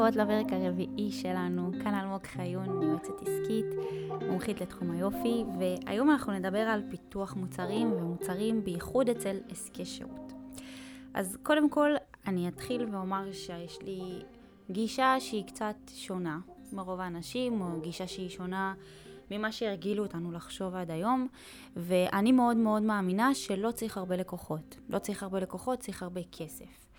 הבאות לפרק הרביעי שלנו, כאן אלמוג חיון, יועצת עסקית, מומחית לתחום היופי, והיום אנחנו נדבר על פיתוח מוצרים ומוצרים בייחוד אצל עסקי שירות. אז קודם כל, אני אתחיל ואומר שיש לי גישה שהיא קצת שונה מרוב האנשים, או גישה שהיא שונה ממה שהרגילו אותנו לחשוב עד היום, ואני מאוד מאוד מאמינה שלא צריך הרבה לקוחות. לא צריך הרבה לקוחות, צריך הרבה כסף.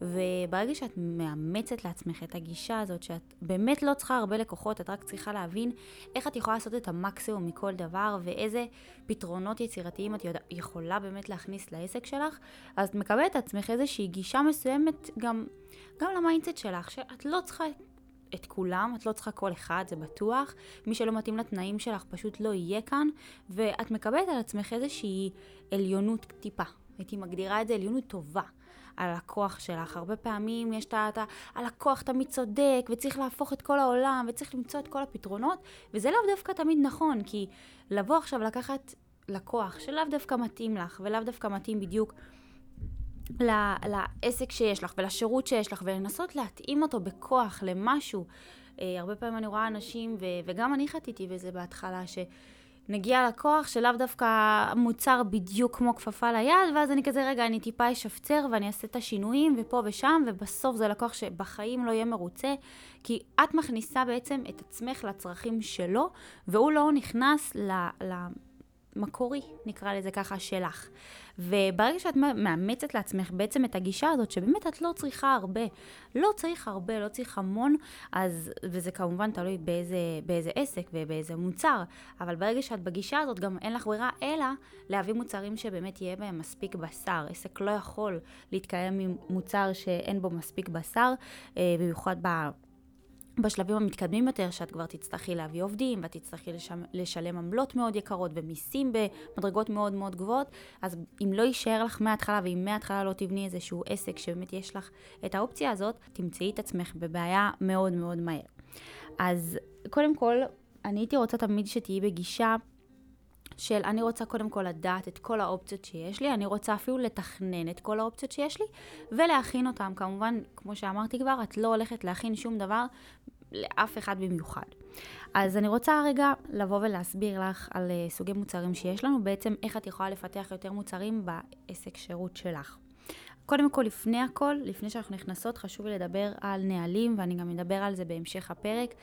וברגע שאת מאמצת לעצמך את הגישה הזאת, שאת באמת לא צריכה הרבה לקוחות, את רק צריכה להבין איך את יכולה לעשות את המקסימום מכל דבר, ואיזה פתרונות יצירתיים את יכולה באמת להכניס לעסק שלך, אז את מקבלת עצמך איזושהי גישה מסוימת גם, גם ל mindset שלך, שאת לא צריכה את כולם, את לא צריכה כל אחד, זה בטוח. מי שלא מתאים לתנאים שלך פשוט לא יהיה כאן, ואת מקבלת על עצמך איזושהי עליונות טיפה. הייתי מגדירה את זה עליונות טובה. הלקוח שלך. הרבה פעמים יש את ה... הלקוח תמיד צודק, וצריך להפוך את כל העולם, וצריך למצוא את כל הפתרונות, וזה לאו דווקא תמיד נכון, כי לבוא עכשיו לקחת לקוח שלאו דווקא מתאים לך, ולאו דווקא מתאים בדיוק לעסק שיש לך ולשירות שיש לך, ולנסות להתאים אותו בכוח למשהו. אה, הרבה פעמים אני רואה אנשים, ו- וגם אני חטיתי בזה בהתחלה, ש... נגיע לקוח שלאו דווקא מוצר בדיוק כמו כפפה ליד, ואז אני כזה, רגע, אני טיפה אשפצר ואני אעשה את השינויים ופה ושם, ובסוף זה לקוח שבחיים לא יהיה מרוצה, כי את מכניסה בעצם את עצמך לצרכים שלו, והוא לא נכנס ל... ל מקורי, נקרא לזה ככה, שלך. וברגע שאת מאמצת לעצמך בעצם את הגישה הזאת, שבאמת את לא צריכה הרבה, לא צריך הרבה, לא צריך המון, אז, וזה כמובן תלוי באיזה, באיזה עסק ובאיזה מוצר, אבל ברגע שאת בגישה הזאת, גם אין לך ברירה אלא להביא מוצרים שבאמת יהיה בהם מספיק בשר. עסק לא יכול להתקיים עם מוצר שאין בו מספיק בשר, אה, במיוחד ב... בשלבים המתקדמים יותר, שאת כבר תצטרכי להביא עובדים, ואת תצטרכי לשם, לשלם עמלות מאוד יקרות ומיסים במדרגות מאוד מאוד גבוהות, אז אם לא יישאר לך מההתחלה, ואם מההתחלה לא תבני איזשהו עסק שבאמת יש לך את האופציה הזאת, תמצאי את עצמך בבעיה מאוד מאוד מהר. אז קודם כל, אני הייתי רוצה תמיד שתהיי בגישה של אני רוצה קודם כל לדעת את כל האופציות שיש לי, אני רוצה אפילו לתכנן את כל האופציות שיש לי ולהכין אותן. כמובן, כמו שאמרתי כבר, את לא הולכת להכין שום דבר לאף אחד במיוחד. אז אני רוצה רגע לבוא ולהסביר לך על uh, סוגי מוצרים שיש לנו, בעצם איך את יכולה לפתח יותר מוצרים בעסק שירות שלך. קודם כל, לפני הכל, לפני שאנחנו נכנסות, חשוב לי לדבר על נהלים, ואני גם אדבר על זה בהמשך הפרק.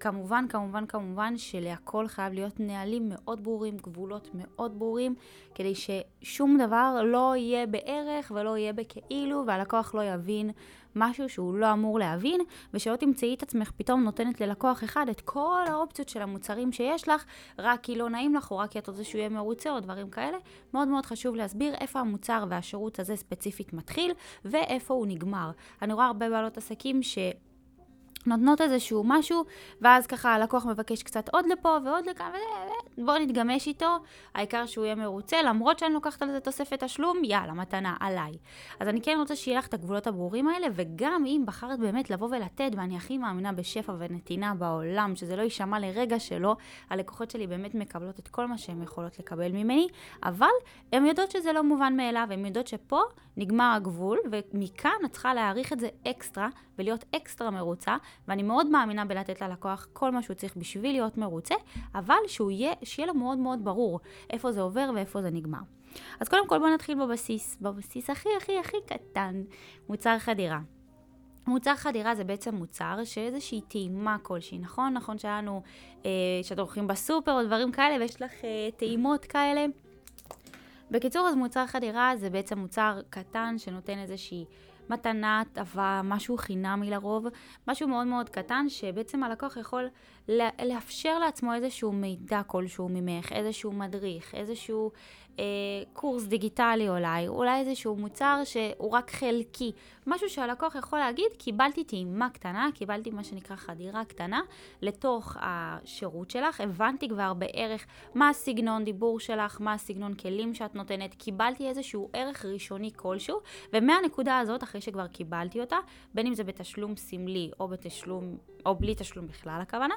כמובן, כמובן, כמובן שלהכל חייב להיות נהלים מאוד ברורים, גבולות מאוד ברורים, כדי ששום דבר לא יהיה בערך ולא יהיה בכאילו, והלקוח לא יבין משהו שהוא לא אמור להבין, ושלא תמצאי את עצמך פתאום נותנת ללקוח אחד את כל האופציות של המוצרים שיש לך, רק כי לא נעים לך, או רק כי את רוצה שהוא יהיה מרוצה, או דברים כאלה. מאוד מאוד חשוב להסביר איפה המוצר והשירות הזה ספציפית מתחיל, ואיפה הוא נגמר. אני רואה הרבה בעלות עסקים ש... נותנות איזשהו משהו, ואז ככה הלקוח מבקש קצת עוד לפה ועוד לכאן, בואו נתגמש איתו, העיקר שהוא יהיה מרוצה, למרות שאני לוקחת על זה תוספת תשלום, יאללה, מתנה, עליי. אז אני כן רוצה שיהיה לך את הגבולות הברורים האלה, וגם אם בחרת באמת לבוא ולתת, ואני הכי מאמינה בשפע ונתינה בעולם, שזה לא יישמע לרגע שלא, הלקוחות שלי באמת מקבלות את כל מה שהן יכולות לקבל ממני, אבל הן יודעות שזה לא מובן מאליו, הן יודעות שפה נגמר הגבול, ומכאן את צריכה להעריך את זה אקסטרה, ולהיות אקסטרה מרוצה, ואני מאוד מאמינה בלתת ללקוח כל מה שהוא צריך בשביל להיות מרוצה, אבל שהוא יהיה, שיהיה לו מאוד מאוד ברור איפה זה עובר ואיפה זה נגמר. אז קודם כל בואו נתחיל בבסיס, בבסיס הכי הכי הכי קטן, מוצר חדירה. מוצר חדירה זה בעצם מוצר שאיזושהי טעימה כלשהי, נכון? נכון שהיה לנו, אה, שאתם הולכים בסופר או דברים כאלה ויש לך אה, טעימות כאלה. בקיצור, אז מוצר חדירה זה בעצם מוצר קטן שנותן איזושהי מתנה, הטבה, משהו חינמי לרוב, משהו מאוד מאוד קטן, שבעצם הלקוח יכול לאפשר לעצמו איזשהו מידע כלשהו ממך, איזשהו מדריך, איזשהו אה, קורס דיגיטלי אולי, אולי איזשהו מוצר שהוא רק חלקי, משהו שהלקוח יכול להגיד, קיבלתי טעימה קטנה, קיבלתי מה שנקרא חדירה קטנה לתוך השירות שלך, הבנתי כבר בערך מה הסגנון דיבור שלך, מה הסגנון כלים שאת נותנת, קיבלתי איזשהו ערך ראשוני כלשהו, ומהנקודה הזאת, אחרי שכבר קיבלתי אותה, בין אם זה בתשלום סמלי או בתשלום, או בלי תשלום בכלל הכוונה,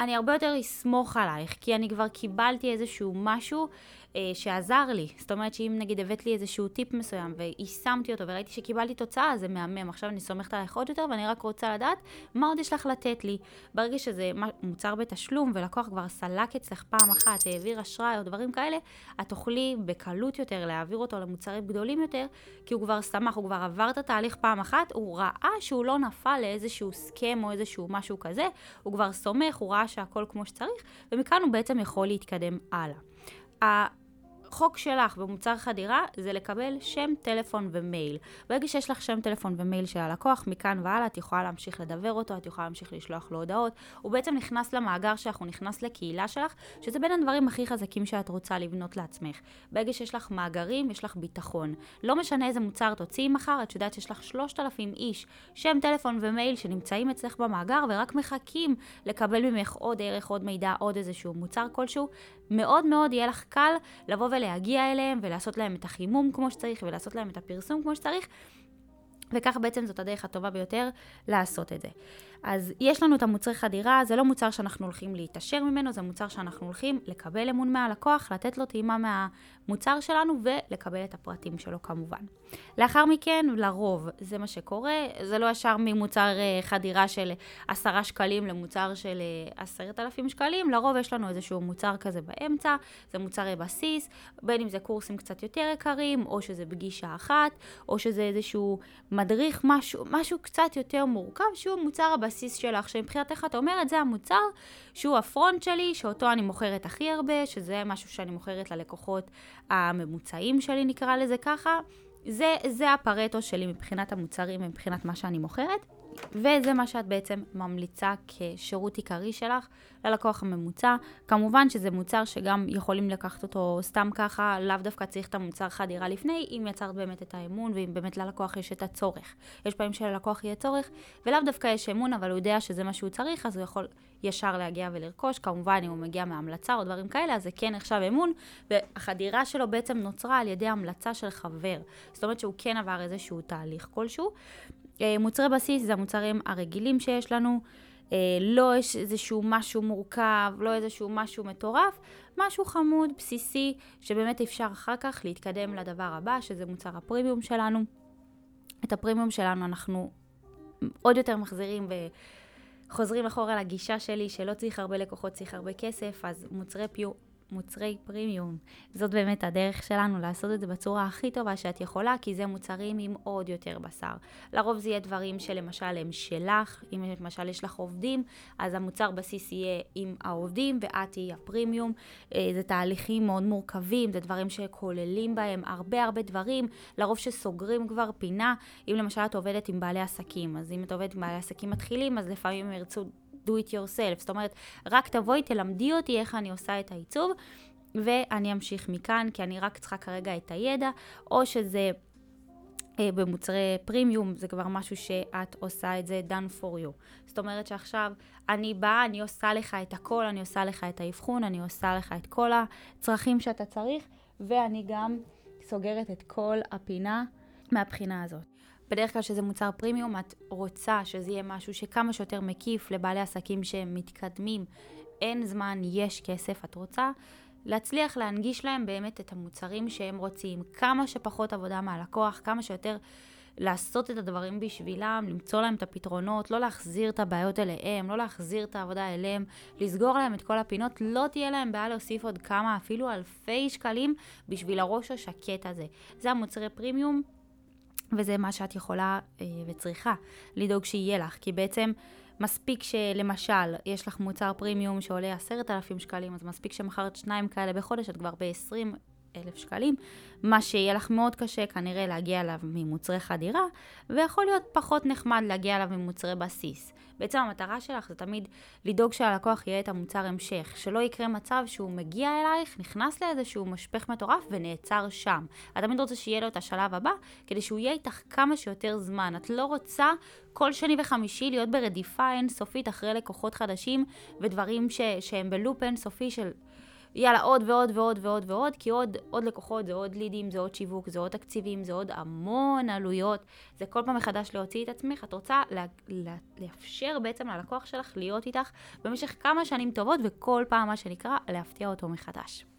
אני הרבה יותר אסמוך עלייך, כי אני כבר קיבלתי איזשהו משהו אה, שעזר לי. זאת אומרת שאם נגיד הבאת לי איזשהו טיפ מסוים ויישמתי אותו וראיתי שקיבלתי תוצאה, זה מהמם. עכשיו אני סומכת עלייך עוד יותר ואני רק רוצה לדעת מה עוד יש לך לתת לי. ברגע שזה מוצר בתשלום ולקוח כבר סלק אצלך פעם אחת, העביר אשראי או דברים כאלה, את תוכלי בקלות יותר להעביר אותו למוצרים גדולים יותר, כי הוא כבר שמח, הוא כבר עבר את התהליך פעם אחת, הוא ראה שהוא לא נפל לאיזשהו סכם או איזשהו משהו כזה, הוא כבר סומך, הוא ראה שהכל כמו שצריך, ומכאן הוא בעצם יכול להתקדם הלאה. החוק שלך במוצר חדירה זה לקבל שם, טלפון ומייל. ברגע שיש לך שם, טלפון ומייל של הלקוח, מכאן והלאה את יכולה להמשיך לדבר אותו, את יכולה להמשיך לשלוח לו הודעות. הוא בעצם נכנס למאגר שלך, הוא נכנס לקהילה שלך, שזה בין הדברים הכי חזקים שאת רוצה לבנות לעצמך. ברגע שיש לך מאגרים, יש לך ביטחון. לא משנה איזה מוצר תוציאי מחר, את יודעת שיש לך 3,000 איש, שם, טלפון ומייל שנמצאים אצלך במאגר ורק מחכים לקבל ממך עוד ערך, עוד מידע, עוד איזשהו מוצר כלשהו. מאוד מאוד יהיה לך קל לבוא ולהגיע אליהם ולעשות להם את החימום כמו שצריך ולעשות להם את הפרסום כמו שצריך. וכך בעצם זאת הדרך הטובה ביותר לעשות את זה. אז יש לנו את המוצרי חדירה, זה לא מוצר שאנחנו הולכים להתעשר ממנו, זה מוצר שאנחנו הולכים לקבל אמון מהלקוח, לתת לו טעימה מהמוצר שלנו ולקבל את הפרטים שלו כמובן. לאחר מכן, לרוב, זה מה שקורה, זה לא ישר ממוצר אה, חדירה של עשרה שקלים למוצר של אה, עשרת אלפים שקלים, לרוב יש לנו איזשהו מוצר כזה באמצע, זה מוצרי בסיס, בין אם זה קורסים קצת יותר יקרים, או שזה פגישה אחת, או שזה איזשהו מדריך, משהו, משהו קצת יותר מורכב, שהוא מוצר הבסיס. הבסיס שלך, שמבחינתך את אומרת, זה המוצר שהוא הפרונט שלי, שאותו אני מוכרת הכי הרבה, שזה משהו שאני מוכרת ללקוחות הממוצעים שלי, נקרא לזה ככה. זה, זה הפרטו שלי מבחינת המוצרים, מבחינת מה שאני מוכרת. וזה מה שאת בעצם ממליצה כשירות עיקרי שלך ללקוח הממוצע. כמובן שזה מוצר שגם יכולים לקחת אותו סתם ככה, לאו דווקא צריך את המוצר חדירה לפני, אם יצרת באמת את האמון ואם באמת ללקוח יש את הצורך. יש פעמים שללקוח יהיה צורך, ולאו דווקא יש אמון, אבל הוא יודע שזה מה שהוא צריך, אז הוא יכול ישר להגיע ולרכוש. כמובן, אם הוא מגיע מהמלצה או דברים כאלה, אז זה כן נחשב אמון, והחדירה שלו בעצם נוצרה על ידי המלצה של חבר. זאת אומרת שהוא כן עבר איזשהו תהליך כלשהו. אה, מוצרי בסיס זה המוצרים הרגילים שיש לנו, אה, לא איזשהו משהו מורכב, לא איזשהו משהו מטורף, משהו חמוד, בסיסי, שבאמת אפשר אחר כך להתקדם לדבר הבא, שזה מוצר הפרימיום שלנו. את הפרימיום שלנו אנחנו עוד יותר מחזירים וחוזרים אחורה לגישה שלי שלא צריך הרבה לקוחות, צריך הרבה כסף, אז מוצרי פיור מוצרי פרימיום. זאת באמת הדרך שלנו לעשות את זה בצורה הכי טובה שאת יכולה, כי זה מוצרים עם עוד יותר בשר. לרוב זה יהיה דברים שלמשל הם שלך, אם למשל יש לך עובדים, אז המוצר בסיס יהיה עם העובדים ואת תהיי הפרימיום. אה, זה תהליכים מאוד מורכבים, זה דברים שכוללים בהם הרבה הרבה דברים, לרוב שסוגרים כבר פינה. אם למשל את עובדת עם בעלי עסקים, אז אם את עובדת עם בעלי עסקים מתחילים, אז לפעמים הם ירצו do it yourself. זאת אומרת, רק תבואי, תלמדי אותי איך אני עושה את העיצוב, ואני אמשיך מכאן, כי אני רק צריכה כרגע את הידע, או שזה... אה, במוצרי פרימיום זה כבר משהו שאת עושה את זה done for you. זאת אומרת שעכשיו אני באה, אני עושה לך את הכל, אני עושה לך את האבחון, אני עושה לך את כל הצרכים שאתה צריך, ואני גם סוגרת את כל הפינה מהבחינה הזאת. בדרך כלל שזה מוצר פרימיום, את רוצה שזה יהיה משהו שכמה שיותר מקיף לבעלי עסקים שהם מתקדמים. אין זמן, יש כסף, את רוצה להצליח להנגיש להם באמת את המוצרים שהם רוצים. כמה שפחות עבודה מהלקוח, כמה שיותר לעשות את הדברים בשבילם, למצוא להם את הפתרונות, לא להחזיר את הבעיות אליהם, לא להחזיר את העבודה אליהם, לסגור להם את כל הפינות, לא תהיה להם בעיה להוסיף עוד כמה, אפילו אלפי שקלים בשביל הראש השקט הזה. זה המוצרי פרימיום וזה מה שאת יכולה אה, וצריכה לדאוג שיהיה לך, כי בעצם מספיק שלמשל יש לך מוצר פרימיום שעולה עשרת אלפים שקלים, אז מספיק שמכרת שניים כאלה בחודש, את כבר ב-20 אלף שקלים, מה שיהיה לך מאוד קשה כנראה להגיע אליו ממוצרי חדירה, ויכול להיות פחות נחמד להגיע אליו ממוצרי בסיס. בעצם המטרה שלך זה תמיד לדאוג שהלקוח יהיה את המוצר המשך, שלא יקרה מצב שהוא מגיע אלייך, נכנס לאיזשהו משפך מטורף ונעצר שם. את תמיד רוצה שיהיה לו את השלב הבא, כדי שהוא יהיה איתך כמה שיותר זמן. את לא רוצה כל שני וחמישי להיות ברדיפה אינסופית אחרי לקוחות חדשים ודברים ש- שהם בלופ אינסופי של... יאללה, עוד ועוד ועוד ועוד ועוד, כי עוד, עוד לקוחות, זה עוד לידים, זה עוד שיווק, זה עוד תקציבים, זה עוד המון עלויות. זה כל פעם מחדש להוציא את עצמך. את רוצה לה, לה, לאפשר בעצם ללקוח שלך להיות איתך במשך כמה שנים טובות, וכל פעם, מה שנקרא, להפתיע אותו מחדש.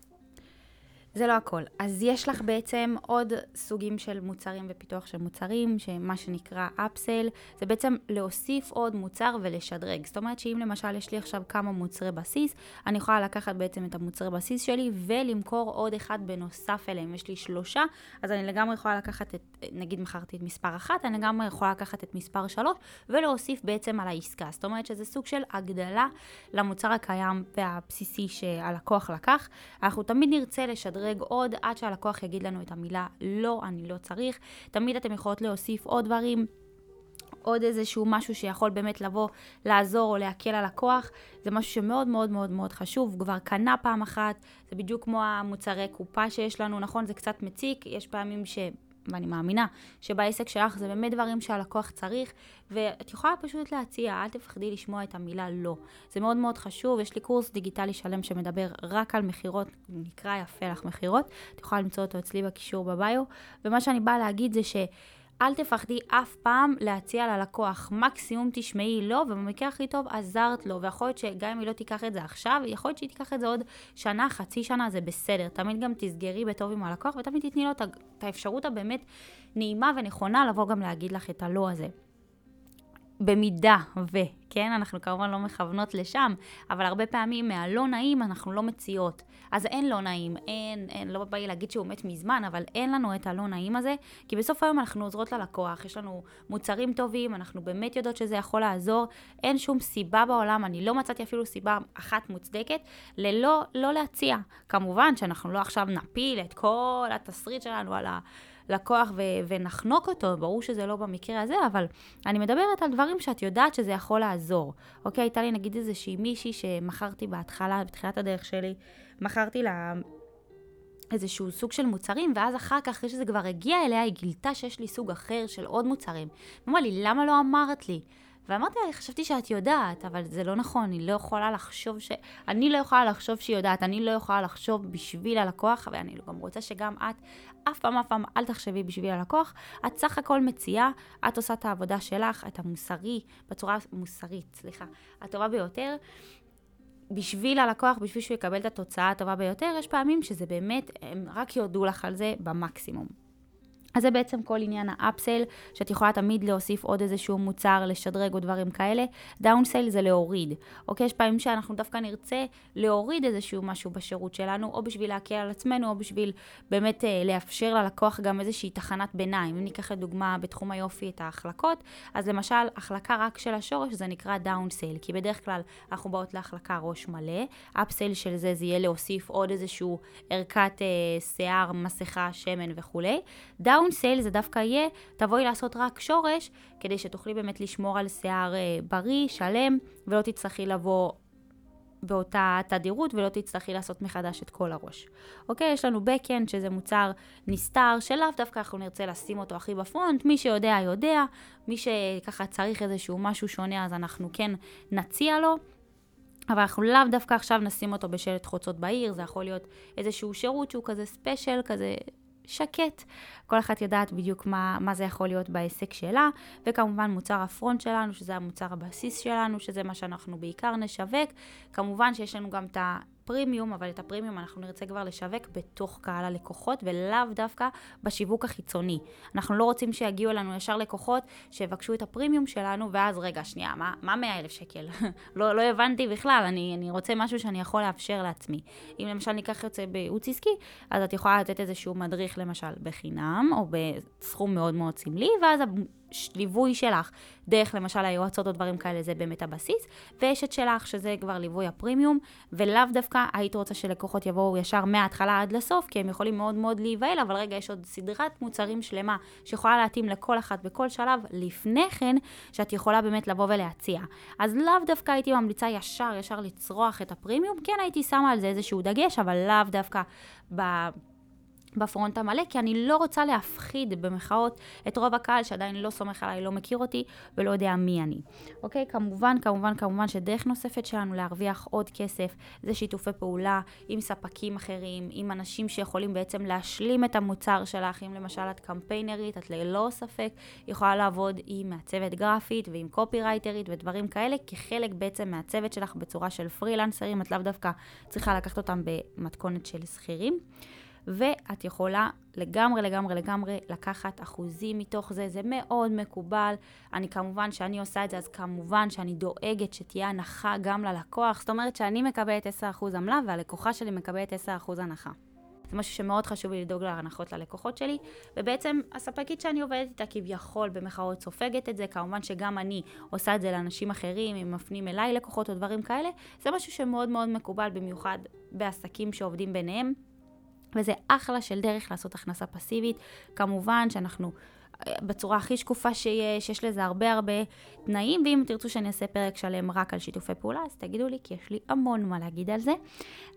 זה לא הכל. אז יש לך בעצם עוד סוגים של מוצרים ופיתוח של מוצרים, שמה שנקרא אפסל, זה בעצם להוסיף עוד מוצר ולשדרג. זאת אומרת שאם למשל יש לי עכשיו כמה מוצרי בסיס, אני יכולה לקחת בעצם את המוצרי בסיס שלי ולמכור עוד אחד בנוסף אליהם. יש לי שלושה, אז אני לגמרי יכולה לקחת את, נגיד מכרתי את מספר אחת, אני לגמרי יכולה לקחת את מספר שלוש ולהוסיף בעצם על העסקה. זאת אומרת שזה סוג של הגדלה למוצר הקיים והבסיסי שהלקוח לקח. אנחנו תמיד נרצה לשדרג לשדרג עוד עד שהלקוח יגיד לנו את המילה לא, אני לא צריך. תמיד אתם יכולות להוסיף עוד דברים. עוד איזשהו משהו שיכול באמת לבוא, לעזור או להקל על לקוח, זה משהו שמאוד מאוד מאוד מאוד חשוב, כבר קנה פעם אחת, זה בדיוק כמו המוצרי קופה שיש לנו, נכון? זה קצת מציק, יש פעמים ש... ואני מאמינה שבעסק שלך זה באמת דברים שהלקוח צריך, ואת יכולה פשוט להציע, אל תפחדי לשמוע את המילה לא. זה מאוד מאוד חשוב, יש לי קורס דיגיטלי שלם שמדבר רק על מכירות, נקרא יפה לך מכירות, את יכולה למצוא אותו אצלי בקישור בביו, ומה שאני באה להגיד זה ש... אל תפחדי אף פעם להציע ללקוח. מקסימום תשמעי לא, ובמקרה הכי טוב עזרת לו. ויכול להיות שגם אם היא לא תיקח את זה עכשיו, יכול להיות שהיא תיקח את זה עוד שנה, חצי שנה, זה בסדר. תמיד גם תסגרי בטוב עם הלקוח, ותמיד תתני לו את האפשרות הבאמת נעימה ונכונה לבוא גם להגיד לך את הלא הזה. במידה ו, כן? אנחנו כמובן לא מכוונות לשם, אבל הרבה פעמים מהלא נעים אנחנו לא מציעות. אז אין לא נעים, אין, אין, לא בא לי להגיד שהוא מת מזמן, אבל אין לנו את הלא נעים הזה, כי בסוף היום אנחנו עוזרות ללקוח, יש לנו מוצרים טובים, אנחנו באמת יודעות שזה יכול לעזור, אין שום סיבה בעולם, אני לא מצאתי אפילו סיבה אחת מוצדקת, ללא, לא להציע. כמובן שאנחנו לא עכשיו נפיל את כל התסריט שלנו על ה... לקוח ו- ונחנוק אותו, ברור שזה לא במקרה הזה, אבל אני מדברת על דברים שאת יודעת שזה יכול לעזור. אוקיי, הייתה לי נגיד איזושהי מישהי שמכרתי בהתחלה, בתחילת הדרך שלי, מכרתי לה... איזשהו סוג של מוצרים, ואז אחר כך, אחרי שזה כבר הגיע אליה, היא גילתה שיש לי סוג אחר של עוד מוצרים. היא אמרה לי, למה לא אמרת לי? ואמרתי לה, חשבתי שאת יודעת, אבל זה לא נכון, אני לא יכולה לחשוב ש... אני לא יכולה לחשוב שהיא יודעת, אני לא יכולה לחשוב בשביל הלקוח, ואני גם רוצה שגם את, אף פעם, אף פעם, אל תחשבי בשביל הלקוח. את סך הכל מציעה, את עושה את העבודה שלך, את המוסרי, בצורה מוסרית, סליחה, הטובה ביותר. בשביל הלקוח, בשביל שהוא יקבל את התוצאה הטובה ביותר, יש פעמים שזה באמת, הם רק יודו לך על זה במקסימום. אז זה בעצם כל עניין האפסל, שאת יכולה תמיד להוסיף עוד איזשהו מוצר, לשדרג או דברים כאלה. דאונסל זה להוריד. אוקיי? יש פעמים שאנחנו דווקא נרצה להוריד איזשהו משהו בשירות שלנו, או בשביל להקל על עצמנו, או בשביל באמת אה, לאפשר ללקוח גם איזושהי תחנת ביניים. אם ניקח לדוגמה בתחום היופי את ההחלקות, אז למשל, החלקה רק של השורש זה נקרא דאונסל, כי בדרך כלל אנחנו באות להחלקה ראש מלא. אפסל של זה זה יהיה להוסיף עוד איזשהו ערכת אה, שיער, מסכה, שמן וכולי. סייל זה דווקא יהיה, תבואי לעשות רק שורש, כדי שתוכלי באמת לשמור על שיער אה, בריא, שלם, ולא תצטרכי לבוא באותה תדירות ולא תצטרכי לעשות מחדש את כל הראש. אוקיי? יש לנו backend שזה מוצר נסתר, שלאו דווקא אנחנו נרצה לשים אותו הכי בפרונט, מי שיודע יודע, מי שככה צריך איזשהו משהו שונה אז אנחנו כן נציע לו. אבל אנחנו לאו דווקא עכשיו נשים אותו בשלט חוצות בעיר, זה יכול להיות איזשהו שירות שהוא כזה ספיישל, כזה שקט. כל אחת יודעת בדיוק מה, מה זה יכול להיות בעסק שלה, וכמובן מוצר הפרונט שלנו, שזה המוצר הבסיס שלנו, שזה מה שאנחנו בעיקר נשווק. כמובן שיש לנו גם את. פרימיום, אבל את הפרימיום אנחנו נרצה כבר לשווק בתוך קהל הלקוחות ולאו דווקא בשיווק החיצוני. אנחנו לא רוצים שיגיעו אלינו ישר לקוחות שיבקשו את הפרימיום שלנו, ואז רגע, שנייה, מה, מה 100 אלף שקל? לא, לא הבנתי בכלל, אני, אני רוצה משהו שאני יכול לאפשר לעצמי. אם למשל ניקח זה בייעוץ עסקי, אז את יכולה לתת איזשהו מדריך למשל בחינם, או בסכום מאוד מאוד סמלי, ואז ליווי שלך, דרך למשל היועצות או דברים כאלה, זה באמת הבסיס, ויש את שלך, שזה כבר ליווי הפרימיום, ולאו דווקא היית רוצה שלקוחות יבואו ישר מההתחלה עד לסוף, כי הם יכולים מאוד מאוד להיבהל, אבל רגע, יש עוד סדרת מוצרים שלמה שיכולה להתאים לכל אחת בכל שלב לפני כן, שאת יכולה באמת לבוא ולהציע. אז לאו דווקא הייתי ממליצה ישר, ישר לצרוח את הפרימיום, כן הייתי שמה על זה איזשהו דגש, אבל לאו דווקא ב... בפרונט המלא, כי אני לא רוצה להפחיד במחאות את רוב הקהל שעדיין לא סומך עליי, לא מכיר אותי ולא יודע מי אני. אוקיי? כמובן, כמובן, כמובן שדרך נוספת שלנו להרוויח עוד כסף זה שיתופי פעולה עם ספקים אחרים, עם אנשים שיכולים בעצם להשלים את המוצר שלך, אם למשל את קמפיינרית, את ללא ספק יכולה לעבוד עם מעצבת גרפית ועם קופירייטרית ודברים כאלה, כחלק בעצם מהצוות שלך בצורה של פרילנסרים, את לאו דווקא צריכה לקחת אותם במתכונת של שכירים. ואת יכולה לגמרי, לגמרי, לגמרי לקחת אחוזים מתוך זה, זה מאוד מקובל. אני כמובן, שאני עושה את זה, אז כמובן שאני דואגת שתהיה הנחה גם ללקוח. זאת אומרת שאני מקבלת 10% עמלה והלקוחה שלי מקבלת 10% הנחה. זה משהו שמאוד חשוב לי לדאוג להנחות ללקוחות שלי, ובעצם הספקית שאני עובדת איתה כביכול במחאות סופגת את זה, כמובן שגם אני עושה את זה לאנשים אחרים, אם מפנים אליי לקוחות או דברים כאלה, זה משהו שמאוד מאוד מקובל במיוחד בעסקים שעובדים ביניהם. וזה אחלה של דרך לעשות הכנסה פסיבית. כמובן שאנחנו בצורה הכי שקופה שיש, יש לזה הרבה הרבה תנאים, ואם תרצו שאני אעשה פרק שלם רק על שיתופי פעולה, אז תגידו לי, כי יש לי המון מה להגיד על זה.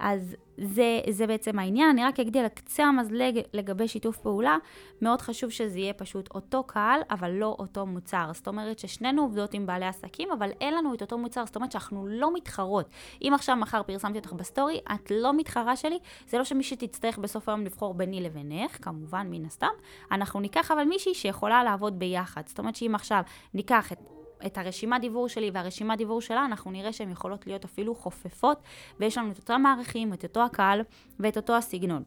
אז זה, זה בעצם העניין. אני רק אגיד על קצה המזלג לגבי שיתוף פעולה. מאוד חשוב שזה יהיה פשוט אותו קהל, אבל לא אותו מוצר. זאת אומרת ששנינו עובדות עם בעלי עסקים, אבל אין לנו את אותו מוצר. זאת אומרת שאנחנו לא מתחרות. אם עכשיו מחר פרסמתי אותך בסטורי, את לא מתחרה שלי, זה לא שמי שתצטרך בסוף היום לבחור ביני לבינך, כמובן, מן הסתם. אנחנו ניקח אבל מישהי שיכולה לעבוד ביחד. זאת אומרת שאם עכשיו ניקח את... את הרשימת דיבור שלי והרשימת דיבור שלה, אנחנו נראה שהן יכולות להיות אפילו חופפות, ויש לנו את אותם מערכים, את אותו הקהל ואת אותו הסגנון.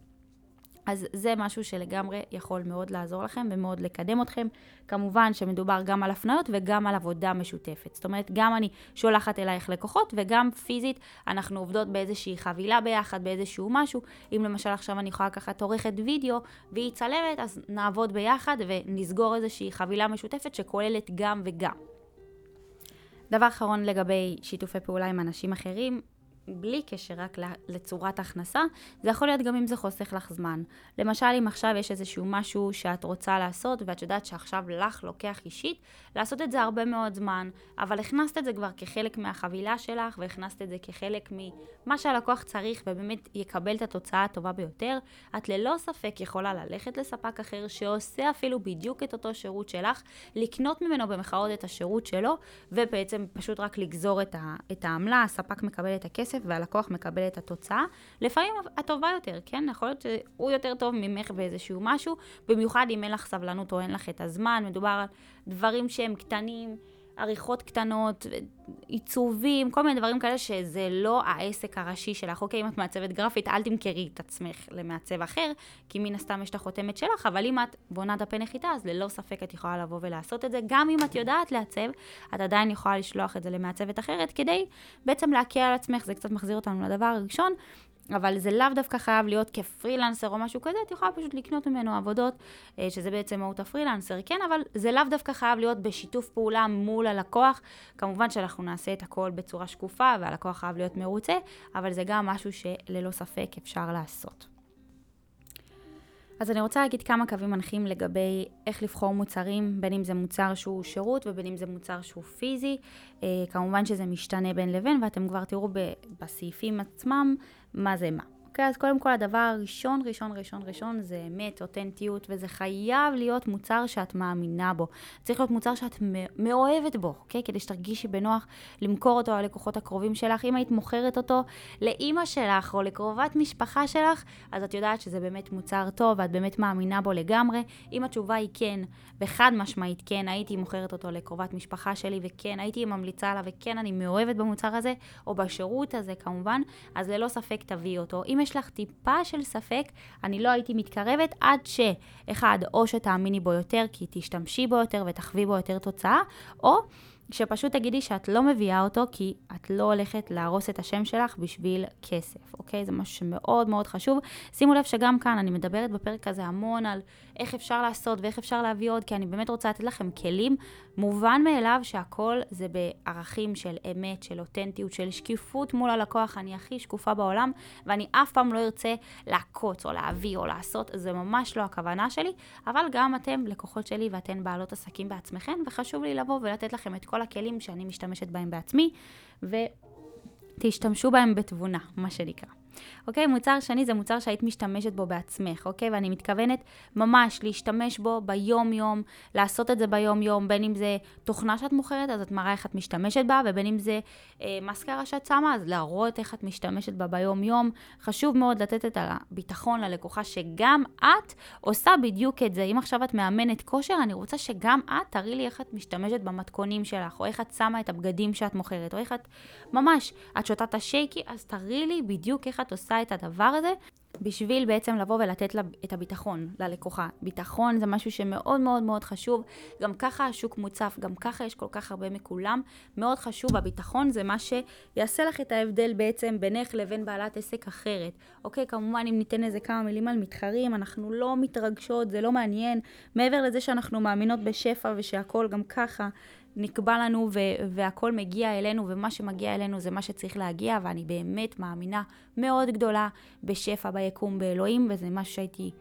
אז זה משהו שלגמרי יכול מאוד לעזור לכם ומאוד לקדם אתכם. כמובן שמדובר גם על הפניות וגם על עבודה משותפת. זאת אומרת, גם אני שולחת אלייך לקוחות וגם פיזית אנחנו עובדות באיזושהי חבילה ביחד, באיזשהו משהו. אם למשל עכשיו אני יכולה לקחת עורכת וידאו והיא צלמת, אז נעבוד ביחד ונסגור איזושהי חבילה משותפת שכוללת גם וגם. דבר אחרון לגבי שיתופי פעולה עם אנשים אחרים, בלי קשר רק לצורת הכנסה, זה יכול להיות גם אם זה חוסך לך זמן. למשל, אם עכשיו יש איזשהו משהו שאת רוצה לעשות, ואת יודעת שעכשיו לך לוקח אישית, לעשות את זה הרבה מאוד זמן, אבל הכנסת את זה כבר כחלק מהחבילה שלך, והכנסת את זה כחלק ממה שהלקוח צריך, ובאמת יקבל את התוצאה הטובה ביותר, את ללא ספק יכולה ללכת לספק אחר שעושה אפילו בדיוק את אותו שירות שלך, לקנות ממנו במחאות את השירות שלו, ובעצם פשוט רק לגזור את העמלה, הספק מקבל את הכסף. הכסף והלקוח מקבל את התוצאה. לפעמים הטובה יותר, כן? יכול להיות שהוא יותר טוב ממך באיזשהו משהו, במיוחד אם אין לך סבלנות או אין לך את הזמן, מדובר על דברים שהם קטנים. עריכות קטנות, עיצובים, כל מיני דברים כאלה שזה לא העסק הראשי שלך. אוקיי, אם את מעצבת גרפית, אל תמכרי את עצמך למעצב אחר, כי מן הסתם יש את החותמת שלך, אבל אם את בונה דפי נחיתה, אז ללא ספק את יכולה לבוא ולעשות את זה. גם אם את יודעת לעצב, את עדיין יכולה לשלוח את זה למעצבת אחרת, כדי בעצם להקל על עצמך, זה קצת מחזיר אותנו לדבר הראשון, אבל זה לאו דווקא חייב להיות כפרילנסר או משהו כזה, את יכולה פשוט לקנות ממנו עבודות, אה, שזה בעצם מהות הפרילנסר, כן, אבל זה לאו דווקא חייב להיות בשיתוף פעולה מול הלקוח. כמובן שאנחנו נעשה את הכל בצורה שקופה, והלקוח חייב להיות מרוצה, אבל זה גם משהו שללא ספק אפשר לעשות. אז אני רוצה להגיד כמה קווים מנחים לגבי איך לבחור מוצרים, בין אם זה מוצר שהוא שירות ובין אם זה מוצר שהוא פיזי. אה, כמובן שזה משתנה בין לבין, ואתם כבר תראו בסעיפים עצמם מה זה מה. אוקיי? אז קודם כל הדבר הראשון, ראשון, ראשון, ראשון זה אמת, אותנטיות, וזה חייב להיות מוצר שאת מאמינה בו. צריך להיות מוצר שאת מאוהבת בו, אוקיי? כדי שתרגישי בנוח למכור אותו ללקוחות הקרובים שלך. אם היית מוכרת אותו לאימא שלך או לקרובת משפחה שלך, אז את יודעת שזה באמת מוצר טוב ואת באמת מאמינה בו לגמרי. אם התשובה היא כן, וחד משמעית כן, הייתי מוכרת אותו לקרובת משפחה שלי, וכן, הייתי ממליצה לה, וכן, אני מאוהבת במוצר הזה, או בשירות הזה כמובן, אז ללא ספק תביאי אותו. אם יש לך טיפה של ספק, אני לא הייתי מתקרבת עד שאחד, או שתאמיני בו יותר, כי תשתמשי בו יותר ותחווי בו יותר תוצאה, או שפשוט תגידי שאת לא מביאה אותו כי את לא הולכת להרוס את השם שלך בשביל כסף, אוקיי? זה משהו שמאוד מאוד חשוב. שימו לב שגם כאן אני מדברת בפרק הזה המון על איך אפשר לעשות ואיך אפשר להביא עוד, כי אני באמת רוצה לתת לכם כלים. מובן מאליו שהכל זה בערכים של אמת, של אותנטיות, של שקיפות מול הלקוח. אני הכי שקופה בעולם, ואני אף פעם לא ארצה לעקוץ או להביא או לעשות, זה ממש לא הכוונה שלי, אבל גם אתם לקוחות שלי ואתן בעלות עסקים בעצמכם, וחשוב לי לבוא ולתת לכם את כל הכלים שאני משתמשת בהם בעצמי, ותשתמשו בהם בתבונה, מה שנקרא. אוקיי? מוצר שני זה מוצר שהיית משתמשת בו בעצמך, אוקיי? ואני מתכוונת ממש להשתמש בו ביום-יום, לעשות את זה ביום-יום, בין אם זה תוכנה שאת מוכרת, אז את מראה איך את משתמשת בה, ובין אם זה אה, מסקרה שאת שמה, אז להראות איך את משתמשת בה ביום-יום. חשוב מאוד לתת את הביטחון ללקוחה שגם את עושה בדיוק את זה. אם עכשיו את מאמנת כושר, אני רוצה שגם את תראי לי איך את משתמשת במתכונים שלך, או איך את שמה את הבגדים שאת מוכרת, או איך את, ממש, את שותה את השייקי, אז תראי לי בדיוק איך את עושה את הדבר הזה, בשביל בעצם לבוא ולתת לה את הביטחון ללקוחה. ביטחון זה משהו שמאוד מאוד מאוד חשוב, גם ככה השוק מוצף, גם ככה יש כל כך הרבה מכולם. מאוד חשוב, הביטחון זה מה שיעשה לך את ההבדל בעצם בינך לבין בעלת עסק אחרת. אוקיי, כמובן אם ניתן איזה כמה מילים על מתחרים, אנחנו לא מתרגשות, זה לא מעניין. מעבר לזה שאנחנו מאמינות בשפע ושהכול גם ככה נקבע לנו ו- והכל מגיע אלינו, ומה שמגיע אלינו זה מה שצריך להגיע, ואני באמת מאמינה מאוד גדולה בשפע, ביקום, באלוהים, וזה משהו שהייתי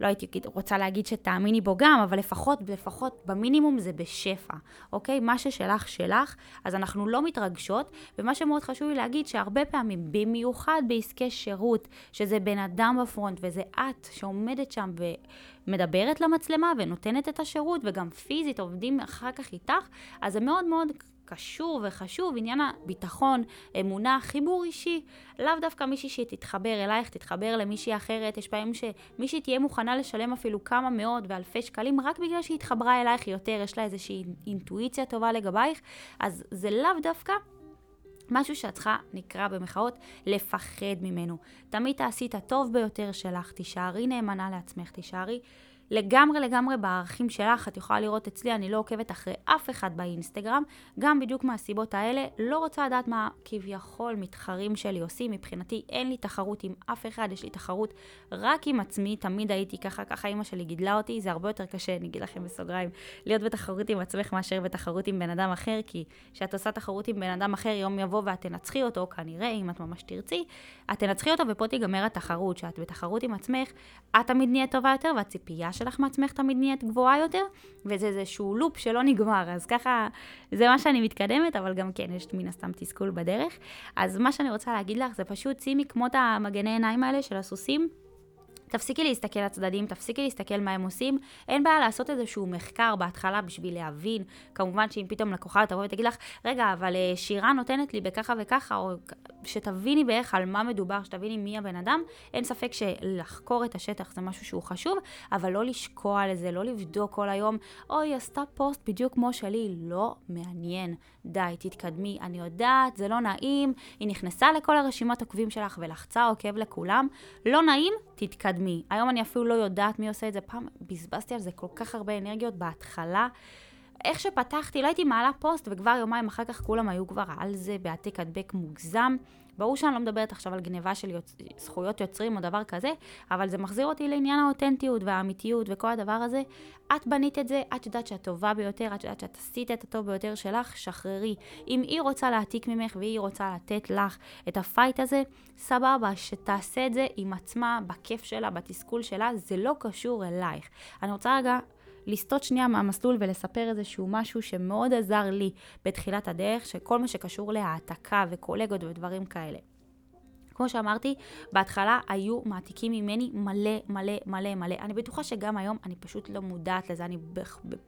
לא הייתי רוצה להגיד שתאמיני בו גם, אבל לפחות, לפחות במינימום זה בשפע, אוקיי? מה ששלך, שלך, אז אנחנו לא מתרגשות, ומה שמאוד חשוב לי להגיד, שהרבה פעמים, במיוחד בעסקי שירות, שזה בן אדם בפרונט, וזה את שעומדת שם ומדברת למצלמה ונותנת את השירות, וגם פיזית עובדים אחר כך איתך, אז זה מאוד מאוד קשור וחשוב, עניין הביטחון, אמונה, חיבור אישי. לאו דווקא מישהי שתתחבר אלייך, תתחבר למישהי אחרת. יש פעמים שמישהי תהיה מוכנה לשלם אפילו כמה מאות ואלפי שקלים רק בגלל שהיא התחברה אלייך יותר, יש לה איזושהי אינטואיציה טובה לגבייך, אז זה לאו דווקא משהו שאת צריכה, נקרא במחאות, לפחד ממנו. תמיד תעשי את הטוב ביותר שלך, תישארי נאמנה לעצמך, תישארי לגמרי לגמרי בערכים שלך, את יכולה לראות אצלי, אני לא עוקבת אחרי אף אחד באינסטגרם, גם בדיוק מהסיבות האלה, לא רוצה לדעת מה כביכול מתחרים שלי עושים, מבחינתי אין לי תחרות עם אף אחד, יש לי תחרות רק עם עצמי, תמיד הייתי ככה, ככה אימא שלי גידלה אותי, זה הרבה יותר קשה, אני אגיד לכם בסוגריים, להיות בתחרות עם עצמך מאשר בתחרות עם בן אדם אחר, כי כשאת עושה תחרות עם בן אדם אחר, יום יבוא ואת תנצחי אותו, כנראה, אם את ממש תרצי, את תנצחי אותו ופה תיגמר התחרות, שאת בתחרות עם עצמך, את תמיד טובה יותר, והציפייה שלך מעצמך תמיד נהיית גבוהה יותר, וזה איזשהו לופ שלא נגמר, אז ככה, זה מה שאני מתקדמת, אבל גם כן, יש מן הסתם תסכול בדרך. אז מה שאני רוצה להגיד לך, זה פשוט שימי כמו את המגני עיניים האלה של הסוסים. תפסיקי להסתכל לצדדים, תפסיקי להסתכל מה הם עושים. אין בעיה לעשות איזשהו מחקר בהתחלה בשביל להבין. כמובן שאם פתאום לקוחה תבוא ותגיד לך, רגע, אבל אה, שירה נותנת לי בככה וככה, או שתביני בערך על מה מדובר, שתביני מי הבן אדם. אין ספק שלחקור את השטח זה משהו שהוא חשוב, אבל לא לשקוע לזה, לא לבדוק כל היום, אוי, עשתה פוסט בדיוק כמו שלי, לא מעניין. די, תתקדמי. אני יודעת, זה לא נעים, היא נכנסה לכל הרשימת עוקבים שלך ולחצה עוקב לכולם. לא נעים, תתקדמי. היום אני אפילו לא יודעת מי עושה את זה. פעם בזבזתי על זה כל כך הרבה אנרגיות בהתחלה. איך שפתחתי, לא הייתי מעלה פוסט, וכבר יומיים אחר כך כולם היו כבר על זה בהעתק הדבק מוגזם. ברור שאני לא מדברת עכשיו על גניבה של יוצ... זכויות יוצרים או דבר כזה, אבל זה מחזיר אותי לעניין האותנטיות והאמיתיות וכל הדבר הזה. את בנית את זה, את יודעת שאת טובה ביותר, את יודעת שאת עשית את הטוב ביותר שלך, שחררי. אם היא רוצה להעתיק ממך והיא רוצה לתת לך את ה fight הזה, סבבה, שתעשה את זה עם עצמה, בכיף שלה, בתסכול שלה, זה לא קשור אלייך. אני רוצה רגע לסטות שנייה מהמסלול ולספר איזשהו משהו שמאוד עזר לי בתחילת הדרך, שכל מה שקשור להעתקה וקולגות ודברים כאלה. כמו שאמרתי, בהתחלה היו מעתיקים ממני מלא מלא מלא מלא. אני בטוחה שגם היום אני פשוט לא מודעת לזה, אני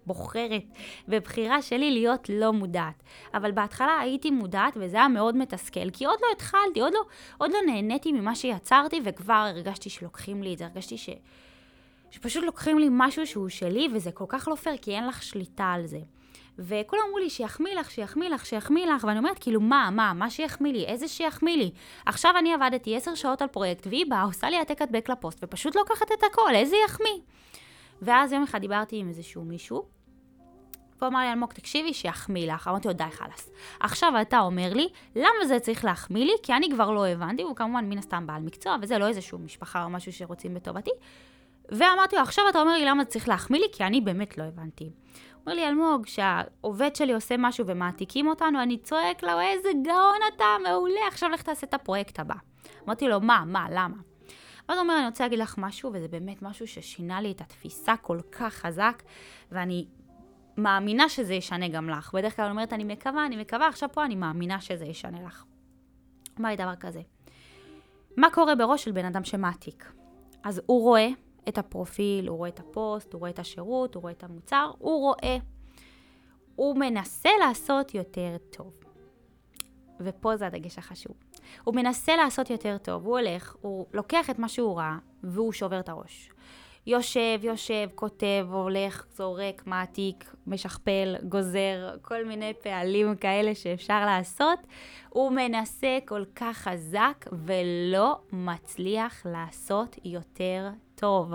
בוחרת בבחירה שלי להיות לא מודעת. אבל בהתחלה הייתי מודעת וזה היה מאוד מתסכל, כי עוד לא התחלתי, עוד לא, עוד לא נהניתי ממה שיצרתי וכבר הרגשתי שלוקחים לי את זה, הרגשתי ש... שפשוט לוקחים לי משהו שהוא שלי, וזה כל כך לא פייר, כי אין לך שליטה על זה. וכולם אמרו לי, שיחמיא לך, שיחמיא לך, שיחמיא לך, ואני אומרת, כאילו, מה, מה, מה שיחמיא לי? איזה שיחמיא לי? עכשיו אני עבדתי עשר שעות על פרויקט, והיא באה, עושה לי העתק הדבק לפוסט, ופשוט לוקחת את הכל, איזה יחמיא? ואז יום אחד דיברתי עם איזשהו מישהו, והוא אמר לי, אלמוג, תקשיבי, שיחמיא לך. אמרתי לו, די, חלאס. עכשיו אתה אומר לי, למה זה צריך להחמיא לי? כי אני כבר לא הבנתי, הוא כמובן מן הסתם בעל מקצוע, וזה לא איזשהו משפחה או משהו שרוצים בטובתי. ואמרתי לו, עכשיו אתה אומר לי למה צריך להחמיא לי? כי אני באמת לא הבנתי. אומר לי, אלמוג, כשהעובד שלי עושה משהו ומעתיקים אותנו, אני צועק לו, איזה גאון אתה, מעולה, עכשיו לך תעשה את הפרויקט הבא. אמרתי לו, מה, מה, למה? ואז הוא אומר, אני רוצה להגיד לך משהו, וזה באמת משהו ששינה לי את התפיסה כל כך חזק, ואני מאמינה שזה ישנה גם לך. בדרך כלל אני אומרת, אני מקווה, אני מקווה, עכשיו פה אני מאמינה שזה ישנה לך. אמר לי דבר כזה, מה קורה בראש של בן אדם שמעתיק? אז הוא רואה את הפרופיל, הוא רואה את הפוסט, הוא רואה את השירות, הוא רואה את המוצר, הוא רואה. הוא מנסה לעשות יותר טוב. ופה זה הדגש החשוב. הוא מנסה לעשות יותר טוב, הוא הולך, הוא לוקח את מה שהוא ראה, והוא שובר את הראש. יושב, יושב, כותב, הולך, זורק, מעתיק, משכפל, גוזר, כל מיני פעלים כאלה שאפשר לעשות. הוא מנסה כל כך חזק ולא מצליח לעשות יותר טוב.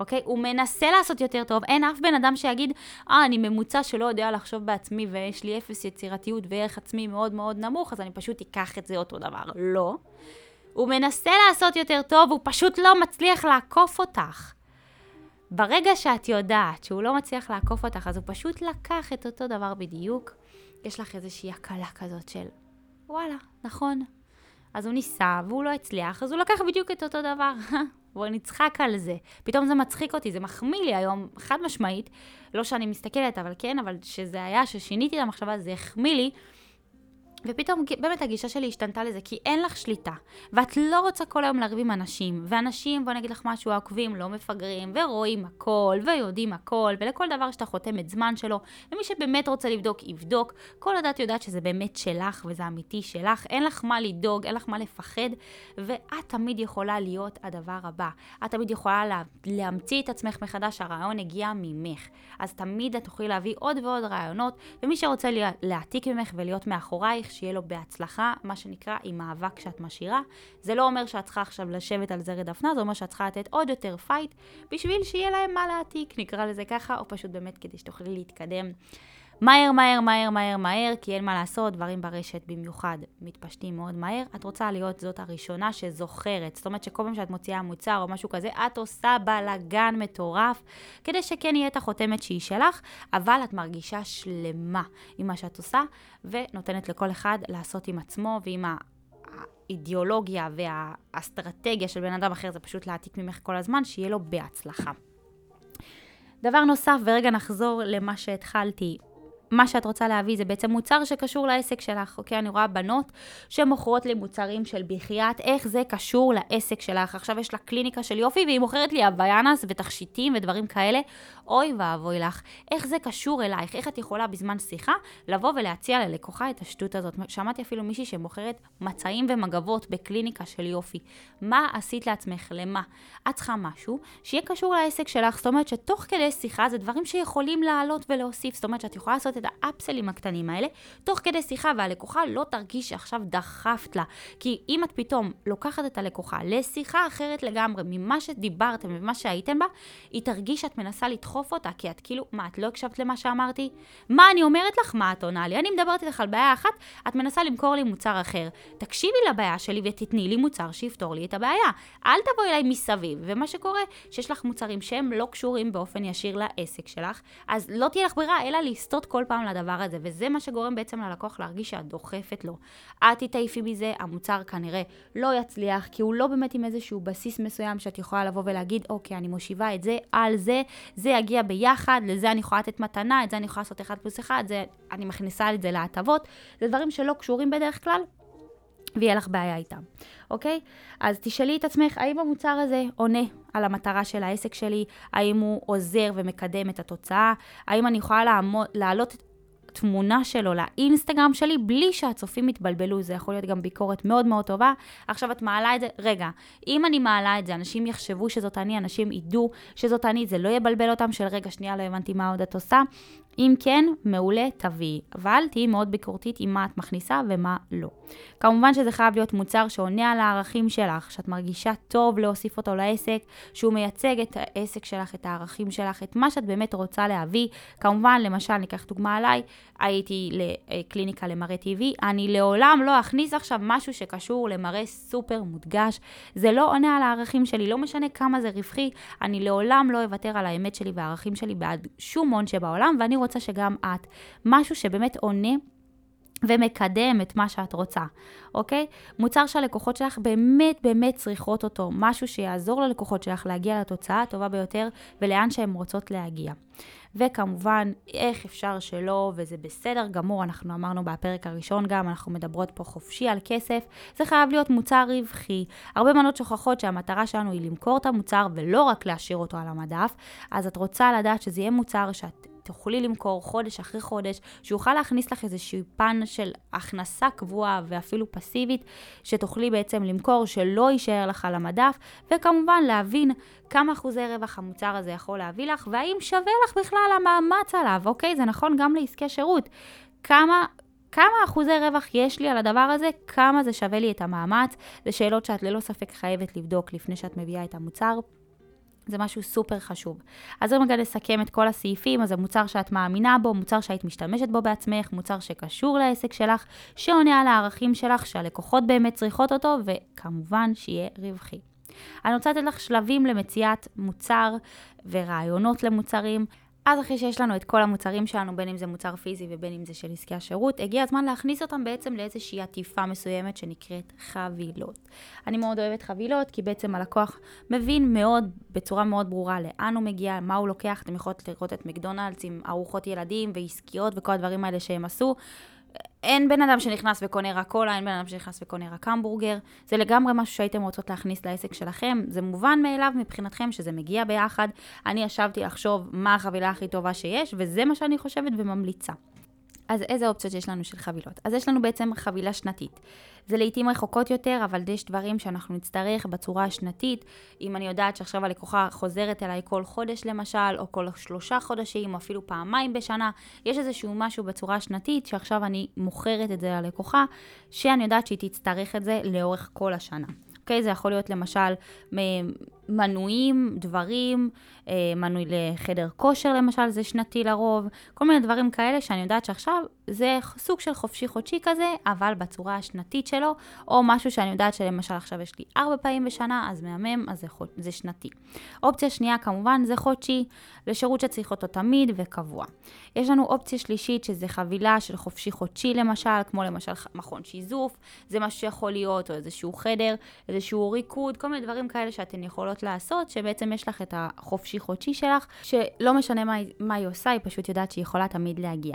אוקיי? הוא מנסה לעשות יותר טוב. אין אף בן אדם שיגיד, אה, אני ממוצע שלא יודע לחשוב בעצמי ויש לי אפס יצירתיות וערך עצמי מאוד מאוד נמוך, אז אני פשוט אקח את זה אותו דבר. לא. הוא מנסה לעשות יותר טוב, הוא פשוט לא מצליח לעקוף אותך. ברגע שאת יודעת שהוא לא מצליח לעקוף אותך, אז הוא פשוט לקח את אותו דבר בדיוק. יש לך איזושהי הקלה כזאת של, וואלה, נכון. אז הוא ניסה והוא לא הצליח, אז הוא לקח בדיוק את אותו דבר. בואו נצחק על זה. פתאום זה מצחיק אותי, זה מחמיא לי היום, חד משמעית. לא שאני מסתכלת, אבל כן, אבל שזה היה, ששיניתי את המחשבה, זה החמיא לי. ופתאום באמת הגישה שלי השתנתה לזה, כי אין לך שליטה, ואת לא רוצה כל היום לריב עם אנשים, ואנשים, בוא נגיד לך משהו, העוקבים לא מפגרים, ורואים הכל, ויודעים הכל, ולכל דבר שאתה חותם את זמן שלו, ומי שבאמת רוצה לבדוק, יבדוק. כל הדת יודעת שזה באמת שלך, וזה אמיתי שלך, אין לך מה לדאוג, אין לך מה לפחד, ואת תמיד יכולה להיות הדבר הבא. את תמיד יכולה לה, להמציא את עצמך מחדש, הרעיון הגיע ממך. אז תמיד את תוכלי להביא עוד ועוד רעיונות, ומי שרוצה להעתיק ממך ולהיות מאחורייך, שיהיה לו בהצלחה, מה שנקרא, עם האבק שאת משאירה. זה לא אומר שאת צריכה עכשיו לשבת על זר הדפנה, זה אומר שאת צריכה לתת עוד יותר fight, בשביל שיהיה להם מה להעתיק, נקרא לזה ככה, או פשוט באמת כדי שתוכלי להתקדם. מהר, מהר, מהר, מהר, מהר, כי אין מה לעשות, דברים ברשת במיוחד מתפשטים מאוד מהר. את רוצה להיות זאת הראשונה שזוכרת. זאת אומרת שכל פעם שאת מוציאה מוצר או משהו כזה, את עושה בלאגן מטורף, כדי שכן יהיה את החותמת שהיא שלך, אבל את מרגישה שלמה עם מה שאת עושה, ונותנת לכל אחד לעשות עם עצמו ועם ה... האידיאולוגיה והאסטרטגיה של בן אדם אחר זה פשוט להעתיק ממך כל הזמן, שיהיה לו בהצלחה. דבר נוסף, ורגע נחזור למה שהתחלתי, מה שאת רוצה להביא זה בעצם מוצר שקשור לעסק שלך, אוקיי? אני רואה בנות שמוכרות לי מוצרים של בחייאת, איך זה קשור לעסק שלך. עכשיו יש לה קליניקה של יופי והיא מוכרת לי אביאנס ותכשיטים ודברים כאלה. אוי ואבוי לך, איך זה קשור אלייך? איך את יכולה בזמן שיחה לבוא ולהציע ללקוחה את השטות הזאת? שמעתי אפילו מישהי שמוכרת מצעים ומגבות בקליניקה של יופי. מה עשית לעצמך? למה? את צריכה משהו שיהיה קשור לעסק שלך, זאת אומרת שתוך כדי שיחה זה דברים שיכולים לעלות ולהוסיף, זאת אומרת שאת יכולה לעשות את האפסלים הקטנים האלה, תוך כדי שיחה, והלקוחה לא תרגיש שעכשיו דחפת לה. כי אם את פתאום לוקחת את הלקוחה לשיחה אחרת לגמרי ממה שדיברתם וממה שהייתם בה, היא תרגיש שאת מנסה לדחוף אותה, כי את כאילו, מה, את לא הקשבת למה שאמרתי? מה אני אומרת לך? מה את עונה לי? אני מדברת איתך על בעיה אחת, את מנסה למכור לי מוצר אחר. תקשיבי לבעיה שלי ותתני לי מוצר שיפתור לי את הבעיה. אל תבואי אליי מסביב. ומה שקורה, שיש לך מוצרים שהם לא קשורים באופן ישיר לעסק שלך, אז לא תהיה לך ברירה אלא לסטות כל פעם לדבר הזה, וזה מה שגורם בעצם ללקוח להרגיש שאת דוחפת לו. את תתעייפי מזה, המוצר כנראה לא יצליח, כי הוא לא באמת עם איזשהו בסיס מסוים שאת יכולה לבוא ולהגיד, אוקיי, אני מושיבה את זה על זה, זה יגיע ביחד, לזה אני יכולה לתת מתנה, את זה אני יכולה לעשות 1 פלוס 1, זה, אני מכניסה את זה להטבות, זה דברים שלא קשורים בדרך כלל, ויהיה לך בעיה איתם, אוקיי? אז תשאלי את עצמך, האם המוצר הזה עונה על המטרה של העסק שלי? האם הוא עוזר ומקדם את התוצאה? האם אני יכולה לעמוד, להעלות תמונה שלו לאינסטגרם שלי בלי שהצופים יתבלבלו, זה יכול להיות גם ביקורת מאוד מאוד טובה. עכשיו את מעלה את זה, רגע, אם אני מעלה את זה, אנשים יחשבו שזאת אני, אנשים ידעו שזאת אני, זה לא יבלבל אותם של רגע, שנייה, לא הבנתי מה עוד את עושה. אם כן, מעולה, תביאי. אבל תהיי מאוד ביקורתית עם מה את מכניסה ומה לא. כמובן שזה חייב להיות מוצר שעונה על הערכים שלך, שאת מרגישה טוב להוסיף אותו לעסק, שהוא מייצג את העסק שלך, את הערכים שלך, את מה שאת באמת רוצה להביא. כמובן, למשל, ניקח דוגמה עליי, הייתי לקליניקה למראה טבעי, אני לעולם לא אכניס עכשיו משהו שקשור למראה סופר מודגש. זה לא עונה על הערכים שלי, לא משנה כמה זה רווחי, אני לעולם לא אוותר על האמת שלי והערכים שלי בעד שום הון שבעולם, ואני רוצה שגם את, משהו שבאמת עונה ומקדם את מה שאת רוצה, אוקיי? מוצר שהלקוחות שלך באמת באמת צריכות אותו, משהו שיעזור ללקוחות שלך להגיע לתוצאה הטובה ביותר ולאן שהן רוצות להגיע. וכמובן, איך אפשר שלא, וזה בסדר גמור, אנחנו אמרנו בפרק הראשון גם, אנחנו מדברות פה חופשי על כסף, זה חייב להיות מוצר רווחי. הרבה בנות שוכחות שהמטרה שלנו היא למכור את המוצר ולא רק להשאיר אותו על המדף, אז את רוצה לדעת שזה יהיה מוצר שאת תוכלי למכור חודש אחרי חודש, שיוכל להכניס לך איזשהו פן של הכנסה קבועה ואפילו פסיבית, שתוכלי בעצם למכור, שלא יישאר לך על המדף, וכמובן להבין כמה אחוזי רווח המוצר הזה יכול להביא לך, והאם שווה לך בכלל המאמץ עליו, אוקיי? זה נכון גם לעסקי שירות. כמה כמה אחוזי רווח יש לי על הדבר הזה, כמה זה שווה לי את המאמץ, זה שאלות שאת ללא ספק חייבת לבדוק לפני שאת מביאה את המוצר. זה משהו סופר חשוב. אז רגע נסכם את כל הסעיפים, אז זה מוצר שאת מאמינה בו, מוצר שהיית משתמשת בו בעצמך, מוצר שקשור לעסק שלך, שעונה על הערכים שלך, שהלקוחות באמת צריכות אותו, וכמובן שיהיה רווחי. אני רוצה לתת לך שלבים למציאת מוצר ורעיונות למוצרים. אז אחרי שיש לנו את כל המוצרים שלנו, בין אם זה מוצר פיזי ובין אם זה של עסקי השירות, הגיע הזמן להכניס אותם בעצם לאיזושהי עטיפה מסוימת שנקראת חבילות. אני מאוד אוהבת חבילות, כי בעצם הלקוח מבין מאוד, בצורה מאוד ברורה, לאן הוא מגיע, מה הוא לוקח. אתם יכולות לראות את מקדונלדס עם ארוחות ילדים ועסקיות וכל הדברים האלה שהם עשו. אין בן אדם שנכנס וקונה רק קולה, אין בן אדם שנכנס וקונה רק המבורגר. זה לגמרי משהו שהייתם רוצות להכניס לעסק שלכם. זה מובן מאליו מבחינתכם שזה מגיע ביחד. אני ישבתי לחשוב מה החבילה הכי טובה שיש, וזה מה שאני חושבת וממליצה. אז איזה אופציות יש לנו של חבילות? אז יש לנו בעצם חבילה שנתית. זה לעיתים רחוקות יותר, אבל יש דברים שאנחנו נצטרך בצורה השנתית. אם אני יודעת שעכשיו הלקוחה חוזרת אליי כל חודש למשל, או כל שלושה חודשים, או אפילו פעמיים בשנה, יש איזשהו משהו בצורה השנתית שעכשיו אני מוכרת את זה ללקוחה, שאני יודעת שהיא תצטרך את זה לאורך כל השנה. אוקיי? זה יכול להיות למשל מנויים, דברים, אה, מנוי לחדר כושר למשל, זה שנתי לרוב, כל מיני דברים כאלה שאני יודעת שעכשיו זה סוג של חופשי חודשי כזה, אבל בצורה השנתית שלו, או משהו שאני יודעת שלמשל עכשיו יש לי ארבע פעמים בשנה, אז מהמם, אז זה, חוד, זה שנתי. אופציה שנייה כמובן זה חודשי, לשירות שצריך אותו תמיד וקבוע. יש לנו אופציה שלישית שזה חבילה של חופשי חודשי למשל, כמו למשל מכון שיזוף, זה משהו שיכול להיות, או איזשהו חדר, איזשהו ריקוד, כל מיני דברים כאלה שאתן יכולות לעשות, שבעצם יש לך את החופשי חודשי שלך, שלא משנה מה, מה היא עושה, היא פשוט יודעת שהיא יכולה תמיד להגיע.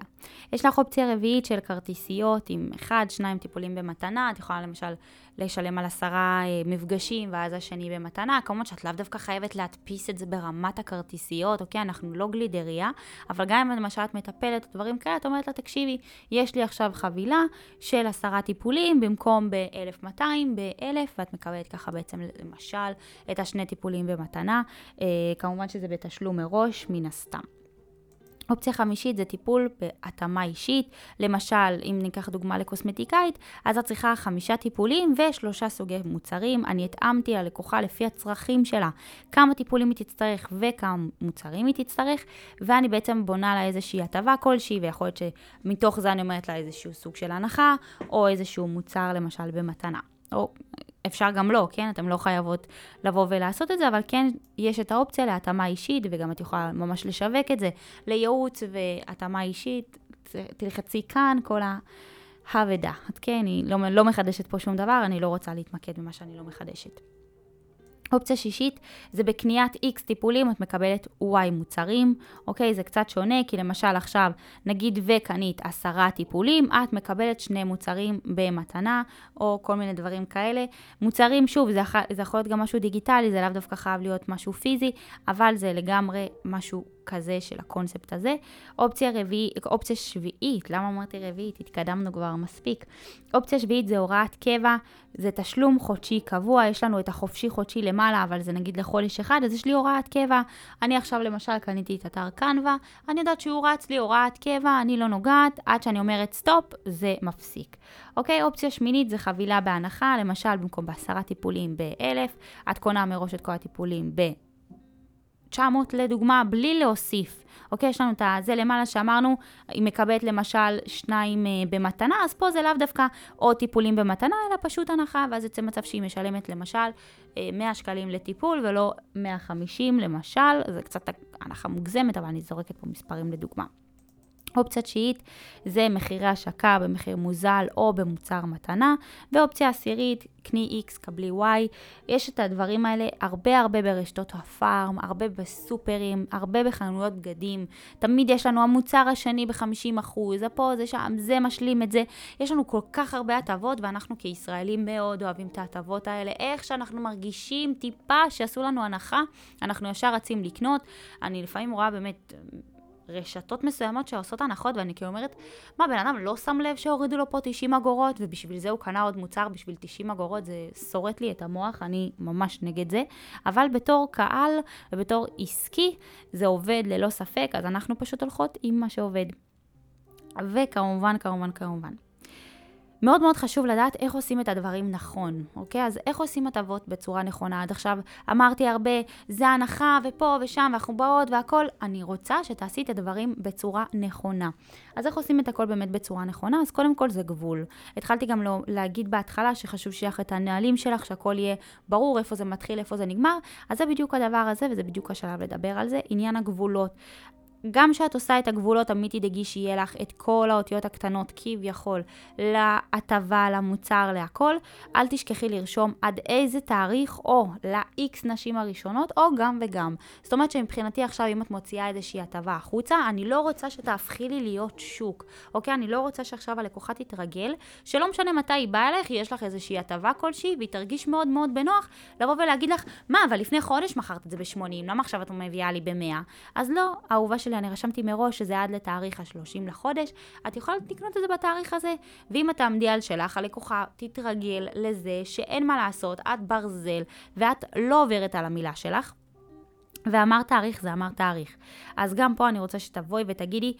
יש לך אופציה רביעית של כרטיסיות עם אחד, שניים טיפולים במתנה, את יכולה למשל לשלם על עשרה אה, מפגשים ואז השני במתנה, כמובן שאת לאו דווקא חייבת להדפיס את זה ברמת הכרטיסיות, אוקיי? אנחנו לא גלידריה, אבל גם אם למשל את מטפלת דברים כאלה, את אומרת לה, תקשיבי, יש לי עכשיו חבילה של עשרה טיפולים במקום ב-1200, ב-1000, ואת מקבלת ככה בעצם למשל את השני טיפולים במתנה, אה, כמובן שזה בתשלום מראש, מן הסתם. אופציה חמישית זה טיפול בהתאמה אישית. למשל, אם ניקח דוגמה לקוסמטיקאית, אז את צריכה חמישה טיפולים ושלושה סוגי מוצרים. אני התאמתי ללקוחה לפי הצרכים שלה, כמה טיפולים היא תצטרך וכמה מוצרים היא תצטרך, ואני בעצם בונה לה איזושהי הטבה כלשהי, ויכול להיות שמתוך זה אני אומרת לה איזשהו סוג של הנחה, או איזשהו מוצר למשל במתנה. או אפשר גם לא, כן? אתן לא חייבות לבוא ולעשות את זה, אבל כן יש את האופציה להתאמה אישית, וגם את יכולה ממש לשווק את זה לייעוץ והתאמה אישית. תלחצי כאן, כל ה... הוודה. את כן, אני לא, לא מחדשת פה שום דבר, אני לא רוצה להתמקד במה שאני לא מחדשת. אופציה שישית זה בקניית X טיפולים את מקבלת Y מוצרים, אוקיי? זה קצת שונה, כי למשל עכשיו, נגיד וקנית עשרה טיפולים, את מקבלת שני מוצרים במתנה, או כל מיני דברים כאלה. מוצרים, שוב, זה, זה יכול להיות גם משהו דיגיטלי, זה לאו דווקא חייב להיות משהו פיזי, אבל זה לגמרי משהו כזה של הקונספט הזה. אופציה רביעית, אופציה שביעית, למה אמרתי רביעית? התקדמנו כבר מספיק. אופציה שביעית זה הוראת קבע, זה תשלום חודשי קבוע, יש לנו את החופשי חודשי למעלה, אבל זה נגיד לחודש אחד, אז יש לי הוראת קבע. אני עכשיו למשל קניתי את אתר קנווה, אני יודעת שהוא רץ לי הוראת קבע, אני לא נוגעת, עד שאני אומרת סטופ, זה מפסיק. אוקיי, אופציה שמינית זה חבילה בהנחה, למשל במקום בעשרה טיפולים ב-1000, את קונה מראש את כל הטיפולים ב... 900 לדוגמה, בלי להוסיף. אוקיי, יש לנו את זה למעלה שאמרנו, היא מקבלת למשל שניים uh, במתנה, אז פה זה לאו דווקא עוד טיפולים במתנה, אלא פשוט הנחה, ואז יוצא מצב שהיא משלמת למשל uh, אה, 100 שקלים לטיפול ולא 150 למשל, זה קצת הנחה מוגזמת, אבל אני זורקת פה מספרים לדוגמה. אופציה תשיעית זה מחירי השקה במחיר מוזל או במוצר מתנה, ואופציה עשירית, קני X, קבלי Y. יש את הדברים האלה הרבה הרבה ברשתות הפארם, הרבה בסופרים, הרבה בחנויות בגדים. תמיד יש לנו המוצר השני ב-50%, זה פה, זה שם, זה משלים את זה. יש לנו כל כך הרבה הטבות, ואנחנו כישראלים מאוד אוהבים את ההטבות האלה. איך שאנחנו מרגישים טיפה שעשו לנו הנחה, אנחנו ישר רצים לקנות. אני לפעמים רואה באמת... רשתות מסוימות שעושות הנחות, ואני כאילו אומרת, מה, בן אדם לא שם לב שהורידו לו פה 90 אגורות, ובשביל זה הוא קנה עוד מוצר בשביל 90 אגורות, זה שורט לי את המוח, אני ממש נגד זה. אבל בתור קהל ובתור עסקי, זה עובד ללא ספק, אז אנחנו פשוט הולכות עם מה שעובד. וכמובן, כמובן, כמובן. מאוד מאוד חשוב לדעת איך עושים את הדברים נכון, אוקיי? אז איך עושים הטבות בצורה נכונה? עד עכשיו אמרתי הרבה, זה הנחה ופה ושם ואנחנו באות והכל. אני רוצה שתעשי את הדברים בצורה נכונה. אז איך עושים את הכל באמת בצורה נכונה? אז קודם כל זה גבול. התחלתי גם לא, להגיד בהתחלה שחשוב שיהיה לך את הנהלים שלך, שהכל יהיה ברור איפה זה מתחיל, איפה זה נגמר. אז זה בדיוק הדבר הזה וזה בדיוק השלב לדבר על זה, עניין הגבולות. גם כשאת עושה את הגבולות, תמיד תדאגי שיהיה לך את כל האותיות הקטנות כביכול להטבה, למוצר, להכל. אל תשכחי לרשום עד איזה תאריך, או ל-X נשים הראשונות, או גם וגם. זאת אומרת שמבחינתי עכשיו, אם את מוציאה איזושהי הטבה החוצה, אני לא רוצה שתהפכי לי להיות שוק, אוקיי? אני לא רוצה שעכשיו הלקוחה תתרגל, שלא משנה מתי היא באה אליך, יש לך איזושהי הטבה כלשהי, והיא תרגיש מאוד מאוד בנוח לבוא ולהגיד לך, מה, אבל לפני חודש מכרת את זה ב-80, למה עכשיו את מביאה לי ב-100? אז לא, אהובה שלי, אני רשמתי מראש שזה עד לתאריך ה-30 לחודש, את יכולה לקנות את זה בתאריך הזה. ואם את תעמדי על שלך, הלקוחה תתרגל לזה שאין מה לעשות, את ברזל, ואת לא עוברת על המילה שלך. ואמר תאריך זה אמר תאריך. אז גם פה אני רוצה שתבואי ותגידי,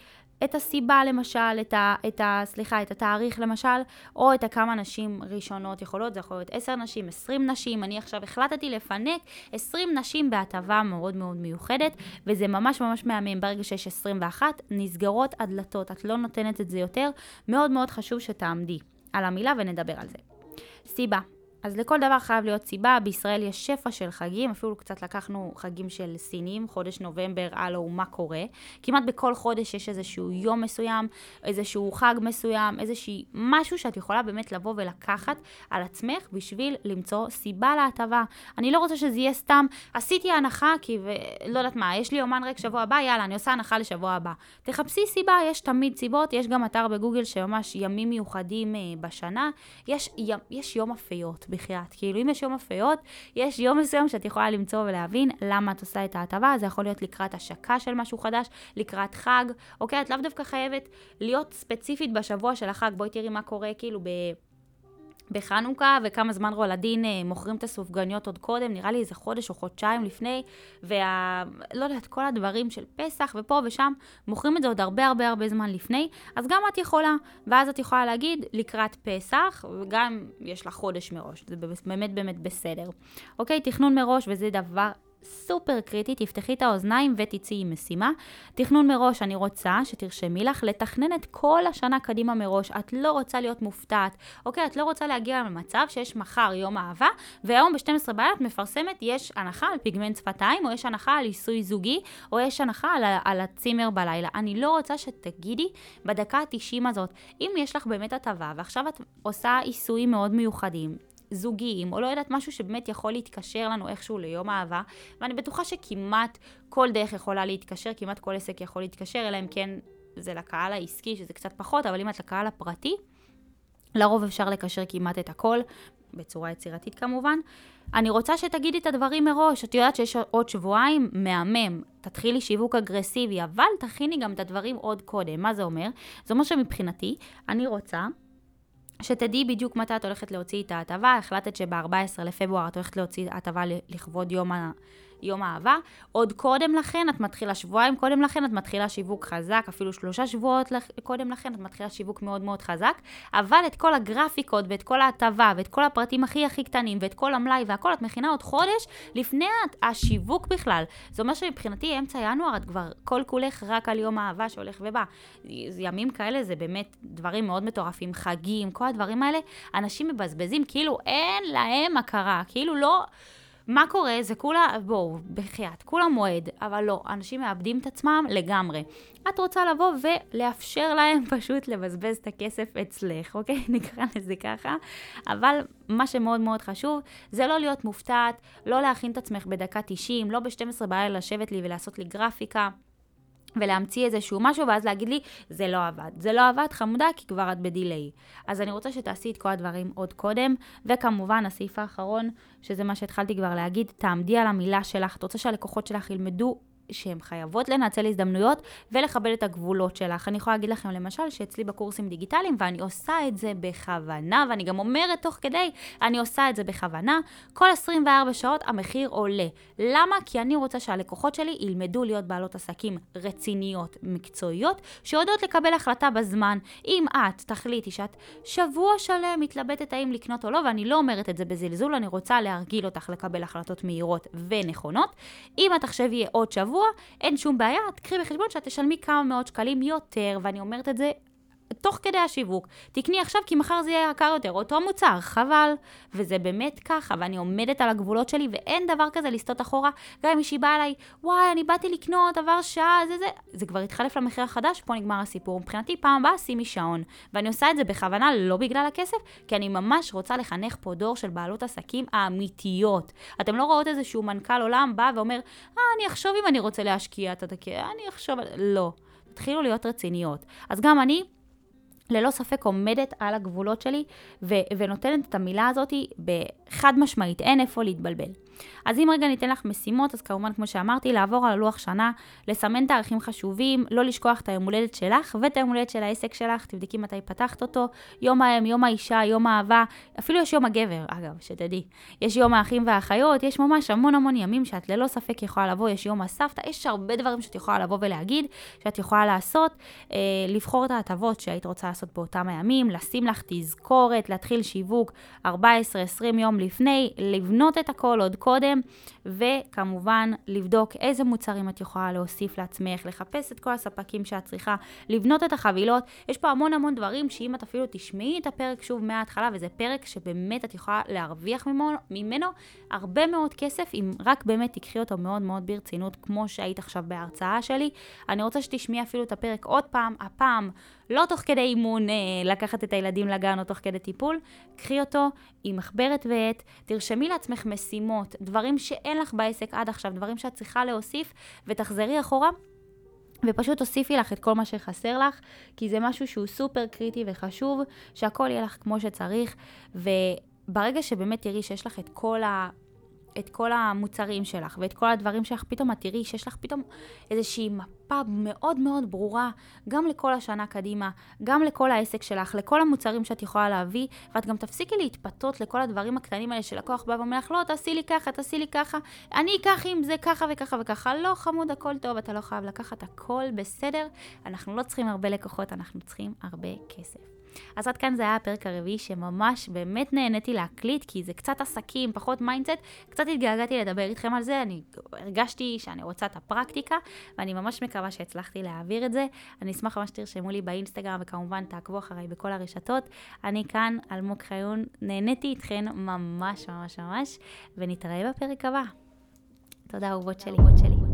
את הסיבה למשל, את ה, את ה... סליחה, את התאריך למשל, או את הכמה נשים ראשונות יכולות, זה יכול להיות 10 נשים, 20 נשים, אני עכשיו החלטתי לפנק 20 נשים בהטבה מאוד מאוד מיוחדת, וזה ממש ממש מהמם, ברגע שיש 21, נסגרות הדלתות, את לא נותנת את זה יותר, מאוד מאוד חשוב שתעמדי על המילה ונדבר על זה. סיבה, אז לכל דבר חייב להיות סיבה, בישראל יש שפע של חגים, אפילו קצת לקחנו חגים של סינים, חודש נובמבר, הלו, מה קורה. כמעט בכל חודש יש איזשהו יום מסוים, איזשהו חג מסוים, איזשהי משהו שאת יכולה באמת לבוא ולקחת על עצמך בשביל למצוא סיבה להטבה. אני לא רוצה שזה יהיה סתם, עשיתי הנחה כי, ולא יודעת מה, יש לי יומן ריק שבוע הבא, יאללה, אני עושה הנחה לשבוע הבא. תחפשי סיבה, יש תמיד סיבות, יש גם אתר בגוגל שממש ימים מיוחדים אה, בשנה, יש, יש יום הפיות. בחייאת. כאילו, אם יש יום הפיות, יש יום מסוים שאת יכולה למצוא ולהבין למה את עושה את ההטבה. זה יכול להיות לקראת השקה של משהו חדש, לקראת חג, אוקיי? את לאו דווקא חייבת להיות ספציפית בשבוע של החג. בואי תראי מה קורה כאילו ב... בחנוכה, וכמה זמן רולדין אה, מוכרים את הסופגניות עוד קודם, נראה לי איזה חודש או חודשיים לפני, וה... לא יודעת, כל הדברים של פסח ופה ושם, מוכרים את זה עוד הרבה הרבה הרבה זמן לפני, אז גם את יכולה, ואז את יכולה להגיד לקראת פסח, וגם יש לך חודש מראש, זה באמת באמת בסדר. אוקיי, תכנון מראש, וזה דבר סופר קריטי, תפתחי את האוזניים ותצאי עם משימה. תכנון מראש, אני רוצה שתרשמי לך לתכנן את כל השנה קדימה מראש. את לא רוצה להיות מופתעת, אוקיי? את לא רוצה להגיע למצב שיש מחר יום אהבה, והיום ב-12 בעיה את מפרסמת, יש הנחה על פיגמנט שפתיים, או יש הנחה על עיסוי זוגי, או יש הנחה על, על הצימר בלילה. אני לא רוצה שתגידי בדקה ה-90 הזאת, אם יש לך באמת הטבה, ועכשיו את עושה עיסויים מאוד מיוחדים, זוגיים, או לא יודעת, משהו שבאמת יכול להתקשר לנו איכשהו ליום אהבה, ואני בטוחה שכמעט כל דרך יכולה להתקשר, כמעט כל עסק יכול להתקשר, אלא אם כן זה לקהל העסקי, שזה קצת פחות, אבל אם את לקהל הפרטי, לרוב אפשר לקשר כמעט את הכל, בצורה יצירתית כמובן. אני רוצה שתגידי את הדברים מראש, את יודעת שיש עוד שבועיים, מהמם, תתחילי שיווק אגרסיבי, אבל תכיני גם את הדברים עוד קודם. מה זה אומר? זה אומר שמבחינתי, אני רוצה שתדעי בדיוק מתי את הולכת להוציא את ההטבה, החלטת שב-14 לפברואר את הולכת להוציא הטבה לכבוד יום ה... יום אהבה. עוד קודם לכן, את מתחילה שבועיים קודם לכן, את מתחילה שיווק חזק, אפילו שלושה שבועות קודם לכן, את מתחילה שיווק מאוד מאוד חזק, אבל את כל הגרפיקות ואת כל ההטבה ואת כל הפרטים הכי הכי קטנים ואת כל המלאי והכל, את מכינה עוד חודש לפני השיווק בכלל. זה אומר שמבחינתי, אמצע ינואר, את כבר כל כולך רק על יום האהבה שהולך ובא. ימים כאלה זה באמת דברים מאוד מטורפים, חגים, כל הדברים האלה, אנשים מבזבזים כאילו אין להם הכרה, כאילו לא... מה קורה? זה כולה, בואו, בחייאת, כולה מועד, אבל לא, אנשים מאבדים את עצמם לגמרי. את רוצה לבוא ולאפשר להם פשוט לבזבז את הכסף אצלך, אוקיי? נקרא לזה ככה. אבל מה שמאוד מאוד חשוב, זה לא להיות מופתעת, לא להכין את עצמך בדקה 90, לא ב-12 בלילה לשבת לי ולעשות לי גרפיקה. ולהמציא איזשהו משהו, ואז להגיד לי, זה לא עבד. זה לא עבד, חמודה, כי כבר את בדיליי. אז אני רוצה שתעשי את כל הדברים עוד קודם, וכמובן, הסעיף האחרון, שזה מה שהתחלתי כבר להגיד, תעמדי על המילה שלך. את רוצה שהלקוחות שלך ילמדו שהן חייבות לנצל הזדמנויות ולכבד את הגבולות שלך. אני יכולה להגיד לכם למשל שאצלי בקורסים דיגיטליים, ואני עושה את זה בכוונה, ואני גם אומרת תוך כדי, אני עושה את זה בכוונה, כל 24 שעות המחיר עולה. למה? כי אני רוצה שהלקוחות שלי ילמדו להיות בעלות עסקים רציניות, מקצועיות, שיודעות לקבל החלטה בזמן. אם את תחליטי שאת שבוע שלם מתלבטת האם לקנות או לא, ואני לא אומרת את זה בזלזול, אני רוצה להרגיל אותך לקבל החלטות מהירות ונכונות. אם את תחשבי עוד שבוע, שבוע, אין שום בעיה, תקחי בחשבון שאת תשלמי כמה מאות שקלים יותר, ואני אומרת את זה תוך כדי השיווק. תקני עכשיו כי מחר זה יהיה יקר יותר, אותו מוצר, חבל. וזה באמת ככה, ואני עומדת על הגבולות שלי, ואין דבר כזה לסטות אחורה. גם אם מישהי באה אליי, וואי, אני באתי לקנות, עבר שעה, זה זה, זה כבר התחלף למחיר החדש, פה נגמר הסיפור. מבחינתי, פעם הבאה שימי שעון. ואני עושה את זה בכוונה, לא בגלל הכסף, כי אני ממש רוצה לחנך פה דור של בעלות עסקים האמיתיות. אתם לא רואות איזשהו מנכ"ל עולם בא ואומר, אה, אני אחשוב אם אני רוצה להשקיע את הדקה, אני אחשוב, לא. תתחילו להיות רציניות. אז גם אני, ללא ספק עומדת על הגבולות שלי ו- ונותנת את המילה הזאת בחד משמעית, אין איפה להתבלבל. אז אם רגע ניתן לך משימות, אז כמובן, כמו שאמרתי, לעבור על הלוח שנה, לסמן תאריכים חשובים, לא לשכוח את היום הולדת שלך ואת היום הולדת של העסק שלך, תבדקי מתי פתחת אותו, יום האם, יום האישה, יום האהבה, אפילו יש יום הגבר, אגב, שתדעי. יש יום האחים והאחיות, יש ממש המון המון ימים שאת ללא ספק יכולה לבוא, יש יום הסבתא, יש הרבה דברים שאת יכולה לבוא ולהגיד, שאת יכולה לעשות, אה, לבחור את ההטבות שהיית רוצה לעשות באותם הימים, לשים לך תזכורת, להתחיל שיווק 14-20 יום לפני, לבנות את הכל עוד קודם, וכמובן לבדוק איזה מוצרים את יכולה להוסיף לעצמך, לחפש את כל הספקים שאת צריכה, לבנות את החבילות. יש פה המון המון דברים שאם את אפילו תשמעי את הפרק שוב מההתחלה, וזה פרק שבאמת את יכולה להרוויח ממנו, הרבה מאוד כסף, אם רק באמת תיקחי אותו מאוד מאוד ברצינות, כמו שהיית עכשיו בהרצאה שלי. אני רוצה שתשמעי אפילו את הפרק עוד פעם, הפעם לא תוך כדי אימון אה, לקחת את הילדים לגן או תוך כדי טיפול, קחי אותו עם מחברת ועט, תרשמי לעצמך משימות, דברים שאין לך בעסק עד עכשיו, דברים שאת צריכה להוסיף, ותחזרי אחורה. ופשוט תוסיפי לך את כל מה שחסר לך, כי זה משהו שהוא סופר קריטי וחשוב, שהכל יהיה לך כמו שצריך, וברגע שבאמת תראי שיש לך את כל ה... את כל המוצרים שלך ואת כל הדברים שלך, פתאום את תראי שיש לך פתאום איזושהי מפה מאוד מאוד ברורה, גם לכל השנה קדימה, גם לכל העסק שלך, לכל המוצרים שאת יכולה להביא, ואת גם תפסיקי להתפתות לכל הדברים הקטנים האלה שלקוח בא ואומר לך, לא, תעשי לי ככה, תעשי לי ככה, אני אקח עם זה ככה וככה וככה. לא, חמוד, הכל טוב, אתה לא חייב לקחת, הכל בסדר. אנחנו לא צריכים הרבה לקוחות, אנחנו צריכים הרבה כסף. אז עד כאן זה היה הפרק הרביעי שממש באמת נהניתי להקליט, כי זה קצת עסקים, פחות mindset, קצת התגעגעתי לדבר איתכם על זה, אני הרגשתי שאני רוצה את הפרקטיקה, ואני ממש מקווה שהצלחתי להעביר את זה. אני אשמח ממש שתרשמו לי באינסטגרם, וכמובן תעקבו אחריי בכל הרשתות. אני כאן, אלמוג חיון, נהניתי איתכן ממש ממש ממש, ונתראה בפרק הבא. תודה אהובות שלי.